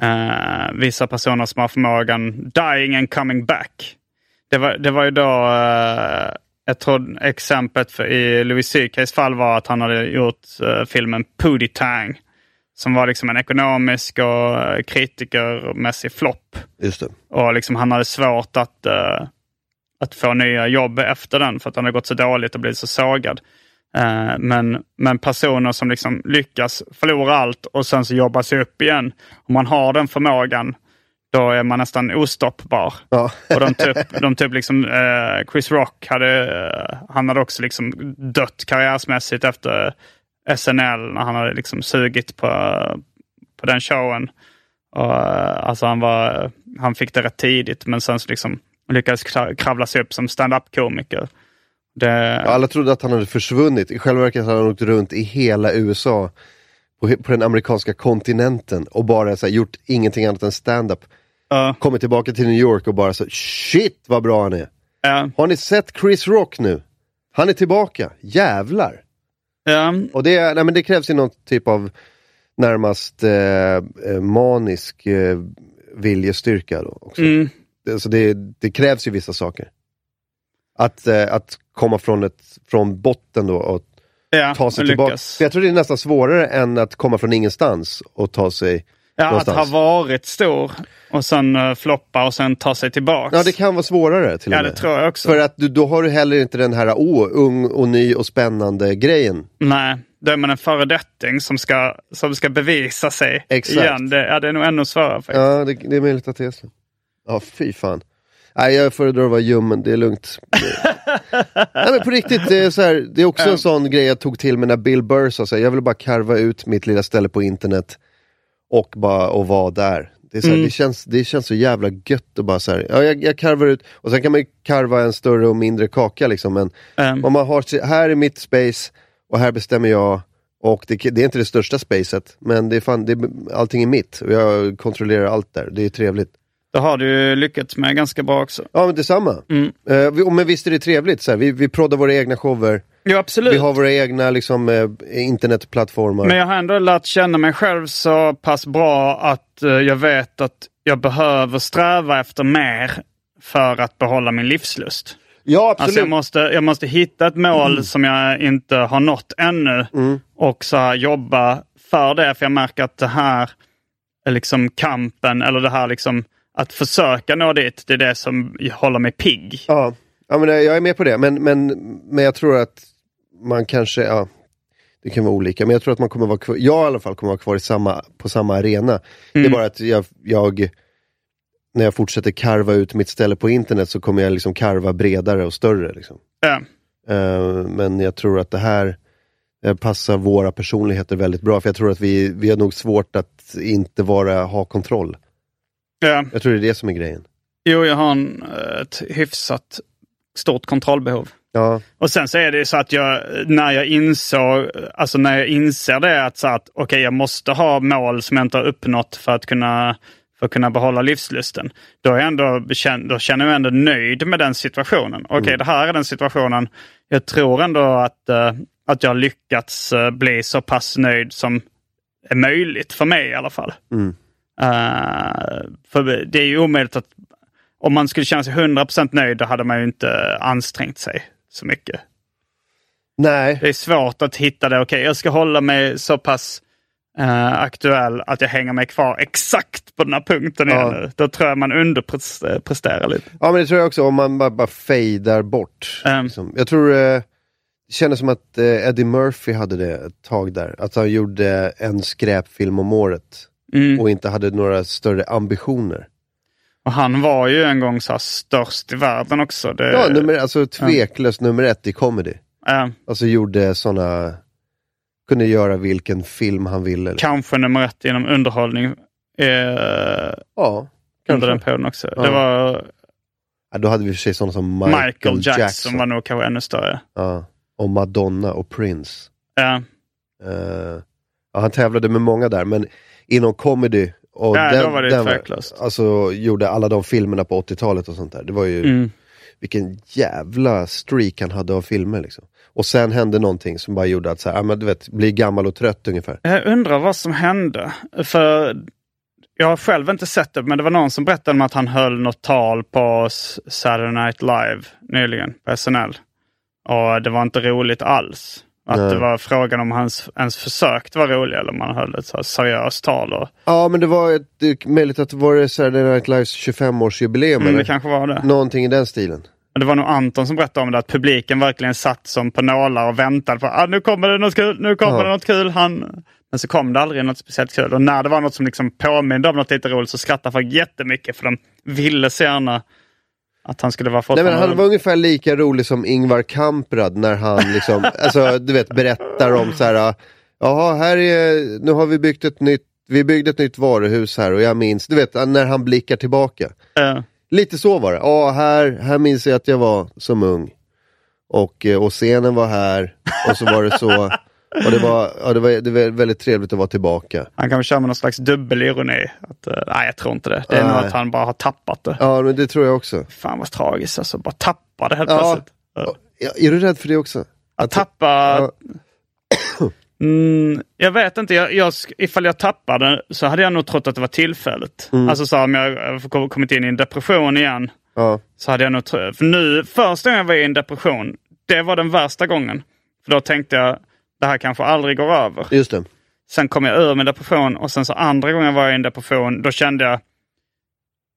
Eh, vissa personer som har förmågan dying and coming back. Det var, det var ju då, eh, jag tror exemplet för, i Louis CKs fall var att han hade gjort eh, filmen Pootie Tang. Som var liksom en ekonomisk och kritikermässig flopp. Och liksom han hade svårt att, att få nya jobb efter den för att han hade gått så dåligt och blivit så sågad. Eh, men, men personer som liksom lyckas förlora allt och sen så jobbar sig upp igen. Om man har den förmågan, då är man nästan ostoppbar. Ja. och de typ, de typ liksom, eh, Chris Rock hade, eh, han hade också liksom dött karriärsmässigt efter SNL när han hade liksom sugit på, på den showen. Och, eh, alltså han, var, han fick det rätt tidigt men sen så liksom lyckades kra- kravla sig upp som stand-up-komiker. Det, Ja, alla trodde att han hade försvunnit. I själva verket hade han åkt runt i hela USA. På, den amerikanska kontinenten och bara så här, gjort ingenting annat än stand-up. Ja. Kommit tillbaka till New York och bara så shit vad bra han är. ja, Har ni sett Chris Rock nu? Han är tillbaka, jävlar! ja, Och det, nej, men det krävs ju någon typ av närmast eh, eh, manisk eh, viljestyrka då också. mm, Det, så det, det krävs ju vissa saker. Att, eh, att komma från, ett, från botten då och ja, ta sig tillbaka. För jag tror det är nästan svårare än att komma från ingenstans och ta sig Ja, att någonstans. ha varit stor och sen uh, floppa och sen ta sig tillbaks. Ja, det kan vara svårare till och Ja, med. det tror jag också. För att du, då har du heller inte den här åh, ung och ny och spännande grejen. Nej, då är man en föredetting som ska, som ska bevisa sig Exakt. igen. Det, ja, det är nog ännu svårare faktiskt. Ja, det, det är möjligt att det är så. Ja, fy fan. Nej, jag föredrar att vara ljummen, det är lugnt. Nej men på riktigt, det är, så här, det är också en sån grej jag tog till mig när Bill Burr sa så här, jag vill bara karva ut mitt lilla ställe på internet och bara och vara där. Det, är så här, det, känns, det känns så jävla gött att bara så här, ja, jag, jag karvar ut, och sen kan man ju karva en större och mindre kaka liksom, men Ehm, om man har, här är mitt space och här bestämmer jag och det, det är inte det största spacet, men det är fan, det, allting är mitt och jag kontrollerar allt där. Det är trevligt. Det har du lyckats med ganska bra också. Ja, men detsamma. Mm. Vi, men visst är det trevligt, så här, vi, vi proddar våra egna shower, Jo, absolut. vi har våra egna liksom, eh, internetplattformar. Men jag har ändå lärt känna mig själv så pass bra att eh, jag vet att jag behöver sträva efter mer för att behålla min livslust. ja, absolut. Alltså jag, måste, jag måste hitta ett mål Mm. som jag inte har nått ännu och så här jobba för det. För jag märker att det här är liksom kampen eller det här liksom att försöka nå dit, det är det som håller mig pigg. Ja, ja men jag är med på det, men, men, men jag tror att man kanske, ja, det kan vara olika, men jag tror att man kommer vara kvar, jag i alla fall kommer vara kvar i samma, på samma arena. Det är bara att jag, jag, när jag fortsätter karva ut mitt ställe på internet så kommer jag liksom karva bredare och större. Liksom. Ja. Eh, men jag tror att det här eh, passar våra personligheter väldigt bra, för jag tror att vi, vi har nog svårt att inte vara, ha kontroll. Ja. Jag tror det är det som är grejen. Jo, jag har en, ett hyfsat stort kontrollbehov. Ja, Och sen så är det ju så att jag, när jag insåg, alltså när jag inser det att så att okej, jag måste ha mål som jag inte har uppnått för att kunna, för att kunna behålla livslusten. Då, är jag ändå, då känner jag ändå nöjd med den situationen. Okej, det här är den situationen. Jag tror ändå att, eh, att jag har lyckats eh, bli så pass nöjd som är möjligt för mig i alla fall. Eh, för det är ju omöjligt att om man skulle känna sig 100% nöjd, då hade man ju inte ansträngt sig så mycket. nej. Det är svårt att hitta det. Okej, jag ska hålla mig så pass eh, aktuell att jag hänger mig kvar exakt på den här punkten Ja. igen. Då tror jag man underpresterar lite. Ja men det tror jag också, om man bara, bara fejdar bort. Mm. Liksom. Jag tror eh, det kändes som att Eddie Murphy hade det ett tag där. Att han gjorde en skräpfilm om året. Mm. Och inte hade några större ambitioner. Och han var ju en gång så störst i världen också. Det, Ja, nummer, alltså tveklöst nummer ett i comedy. eh, Alltså gjorde sådana, kunde göra vilken film han ville. kanske nummer ett inom underhållning eh, Ja, under den kanske. perioden också. Ja. Det var Ja, då hade vi för sig sådana som Michael, Michael, Jackson, Jackson. var nog kanske ännu större. Ja. Och Madonna och Prince. Ja. Eh, ja, han tävlade med många där, men inom comedy och Ja, den, då var det den tveklöst. alltså, gjorde alla de filmerna på 80-talet och sånt där. Det var ju, Mm. vilken jävla streak han hade av filmer. Liksom. Och sen hände någonting som bara gjorde att, så här, ja, men, du vet, bli gammal och trött ungefär. Jag undrar vad som hände. För jag har själv inte sett det, men det var någon som berättade om att han höll något tal på Saturday Night Live nyligen på SNL. Och det var inte roligt alls. Att Nej. det var frågan om hans ens försökt vara rolig eller om han höll ett så seriöst tal. Och, Ja men det var ett, det möjligt att det var Saturday Night Lives 25-årsjubileum mm, eller? det kanske var det. Någonting i den stilen. Men det var nog Anton som berättade om det, att publiken verkligen satt som på nålar och väntade på ah, nu kommer det något kul, nu kommer Ja. det något kul. Han... Men så kom det aldrig något speciellt kul. Och när det var något som liksom påminde om något lite roligt så skrattade folk jättemycket för de ville så gärna att han skulle vara Nej men han var ungefär lika rolig som Ingvar Kamprad när han liksom, alltså du vet berättar om så här. Jaha, här är, nu har vi byggt ett nytt, vi byggde ett nytt varuhus här och jag minns, du vet när han blickar tillbaka. Eh, Lite så var det. Ja, här, här minns jag att jag var som ung. Och, och scenen var här och så var det så. Och det var, ja, det var, det var väldigt trevligt att vara tillbaka. han kan väl köra med någon slags dubbelironi. Att, eh, nej, jag tror inte det. Det är nog Nej. att han bara har tappat det. Ja, men det tror jag också. Fan vad tragiskt alltså. Bara tappa det helt Ja. plötsligt. Ja, är du rädd för det också? Att tappa... Ja. Mm, jag vet inte, jag, jag, ifall jag tappade så hade jag nog trott att det var tillfälligt. Mm. Alltså så om jag eh, kom- kommit in i en depression igen Ja, så hade jag nog tro- För nu, första gången jag var i en depression, det var den värsta gången. För då tänkte jag, det här kanske aldrig går över. just det. Sen kom jag ur min depression och sen så andra gången jag var i en depression, då kände jag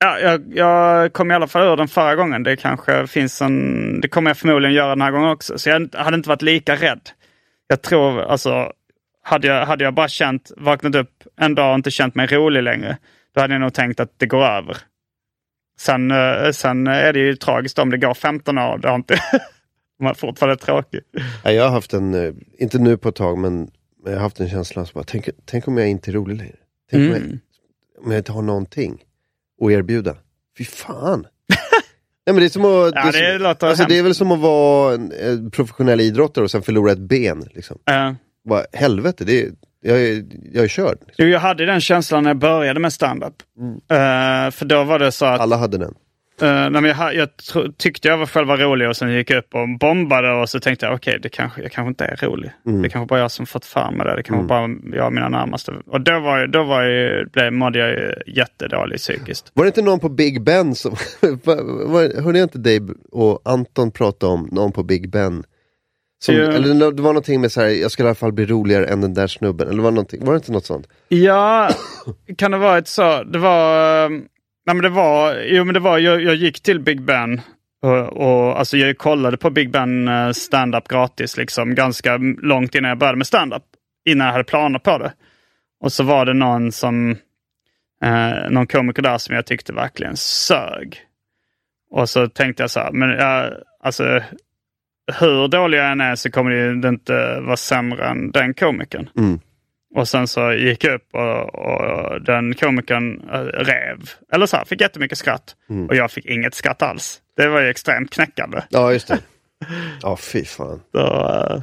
Ja, jag, jag kom i alla fall ur den förra gången. Det kanske finns en... Det kommer jag förmodligen göra den här gången också. Så jag hade inte varit lika rädd. Jag tror, alltså, hade jag, hade jag bara känt, vaknat upp en dag och inte känt mig rolig längre, då hade jag nog tänkt att det går över. Sen, eh, sen är det ju tragiskt om det går 15 år det har inte... man är fortfarande tråkig. Ja, jag har haft en, eh, inte nu på ett tag, men jag har haft en känsla som bara, tänk, tänk om jag inte är rolig längre. Tänk om, jag, Mm. om jag inte har någonting att erbjuda. Fy fan! Nej, men det, är som att, Ja, det, är det som, låter alltså, det är hemskt. väl som att vara en, en professionell idrottare och sen förlora ett ben. Liksom. Eh, Bara, helvete, det är, jag, är, jag är körd. Liksom. Jo, jag hade den känslan när jag började med stand-up. Eh, för då var det så att Alla hade den. Eh, nej, men jag, ha- jag tyckte jag var själv var rolig och sen gick jag upp och bombade och så tänkte jag okej, det kanske, jag kanske inte är rolig. Det kanske bara jag som fått för mig det. Det kanske bara jag och mina närmaste. Och då, var, jag- då var jag, blev, mådde jag ju jättedålig psykiskt. Var det inte någon på Big Ben som, var- hörde jag inte dig och Anton prata om någon på Big Ben? Som, Ja. Eller det var någonting med så här, jag ska i alla fall bli roligare än den där snubben. Eller var det, någonting, var det inte något sånt? Ja, kan det vara ett så? Det var... Nej men det var, jo men det var, jag, jag gick till Big Ben och, och alltså jag kollade på Big Ben eh, stand-up gratis liksom ganska långt innan jag började med stand-up. Innan jag hade planer på det. Och så var det någon som, eh, någon komiker där som jag tyckte verkligen sög. Och så tänkte jag så här, men jag, alltså hur dålig jag än är så kommer det inte vara sämre än den komikern. Mm. Och sen så gick jag upp och, och den komikern eh, rev. Eller så här, fick jättemycket skratt. Och jag fick inget skratt alls. Det var ju extremt knäckande. Ja, just det. Ja, fy fan. Så uh,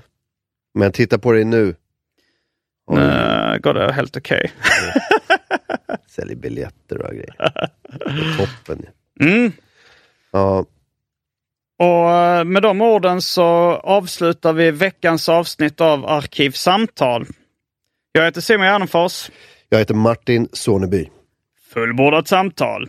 Men titta på dig nu. Oj, nu går det helt okej. Säljer biljetter och grejer. Toppen. Mm. Ja, Och eh, med de orden så avslutar vi veckans avsnitt av Arkivsamtal. Jag heter Simon Gärdenfors. jag heter Martin Soneby. Fullbordat samtal.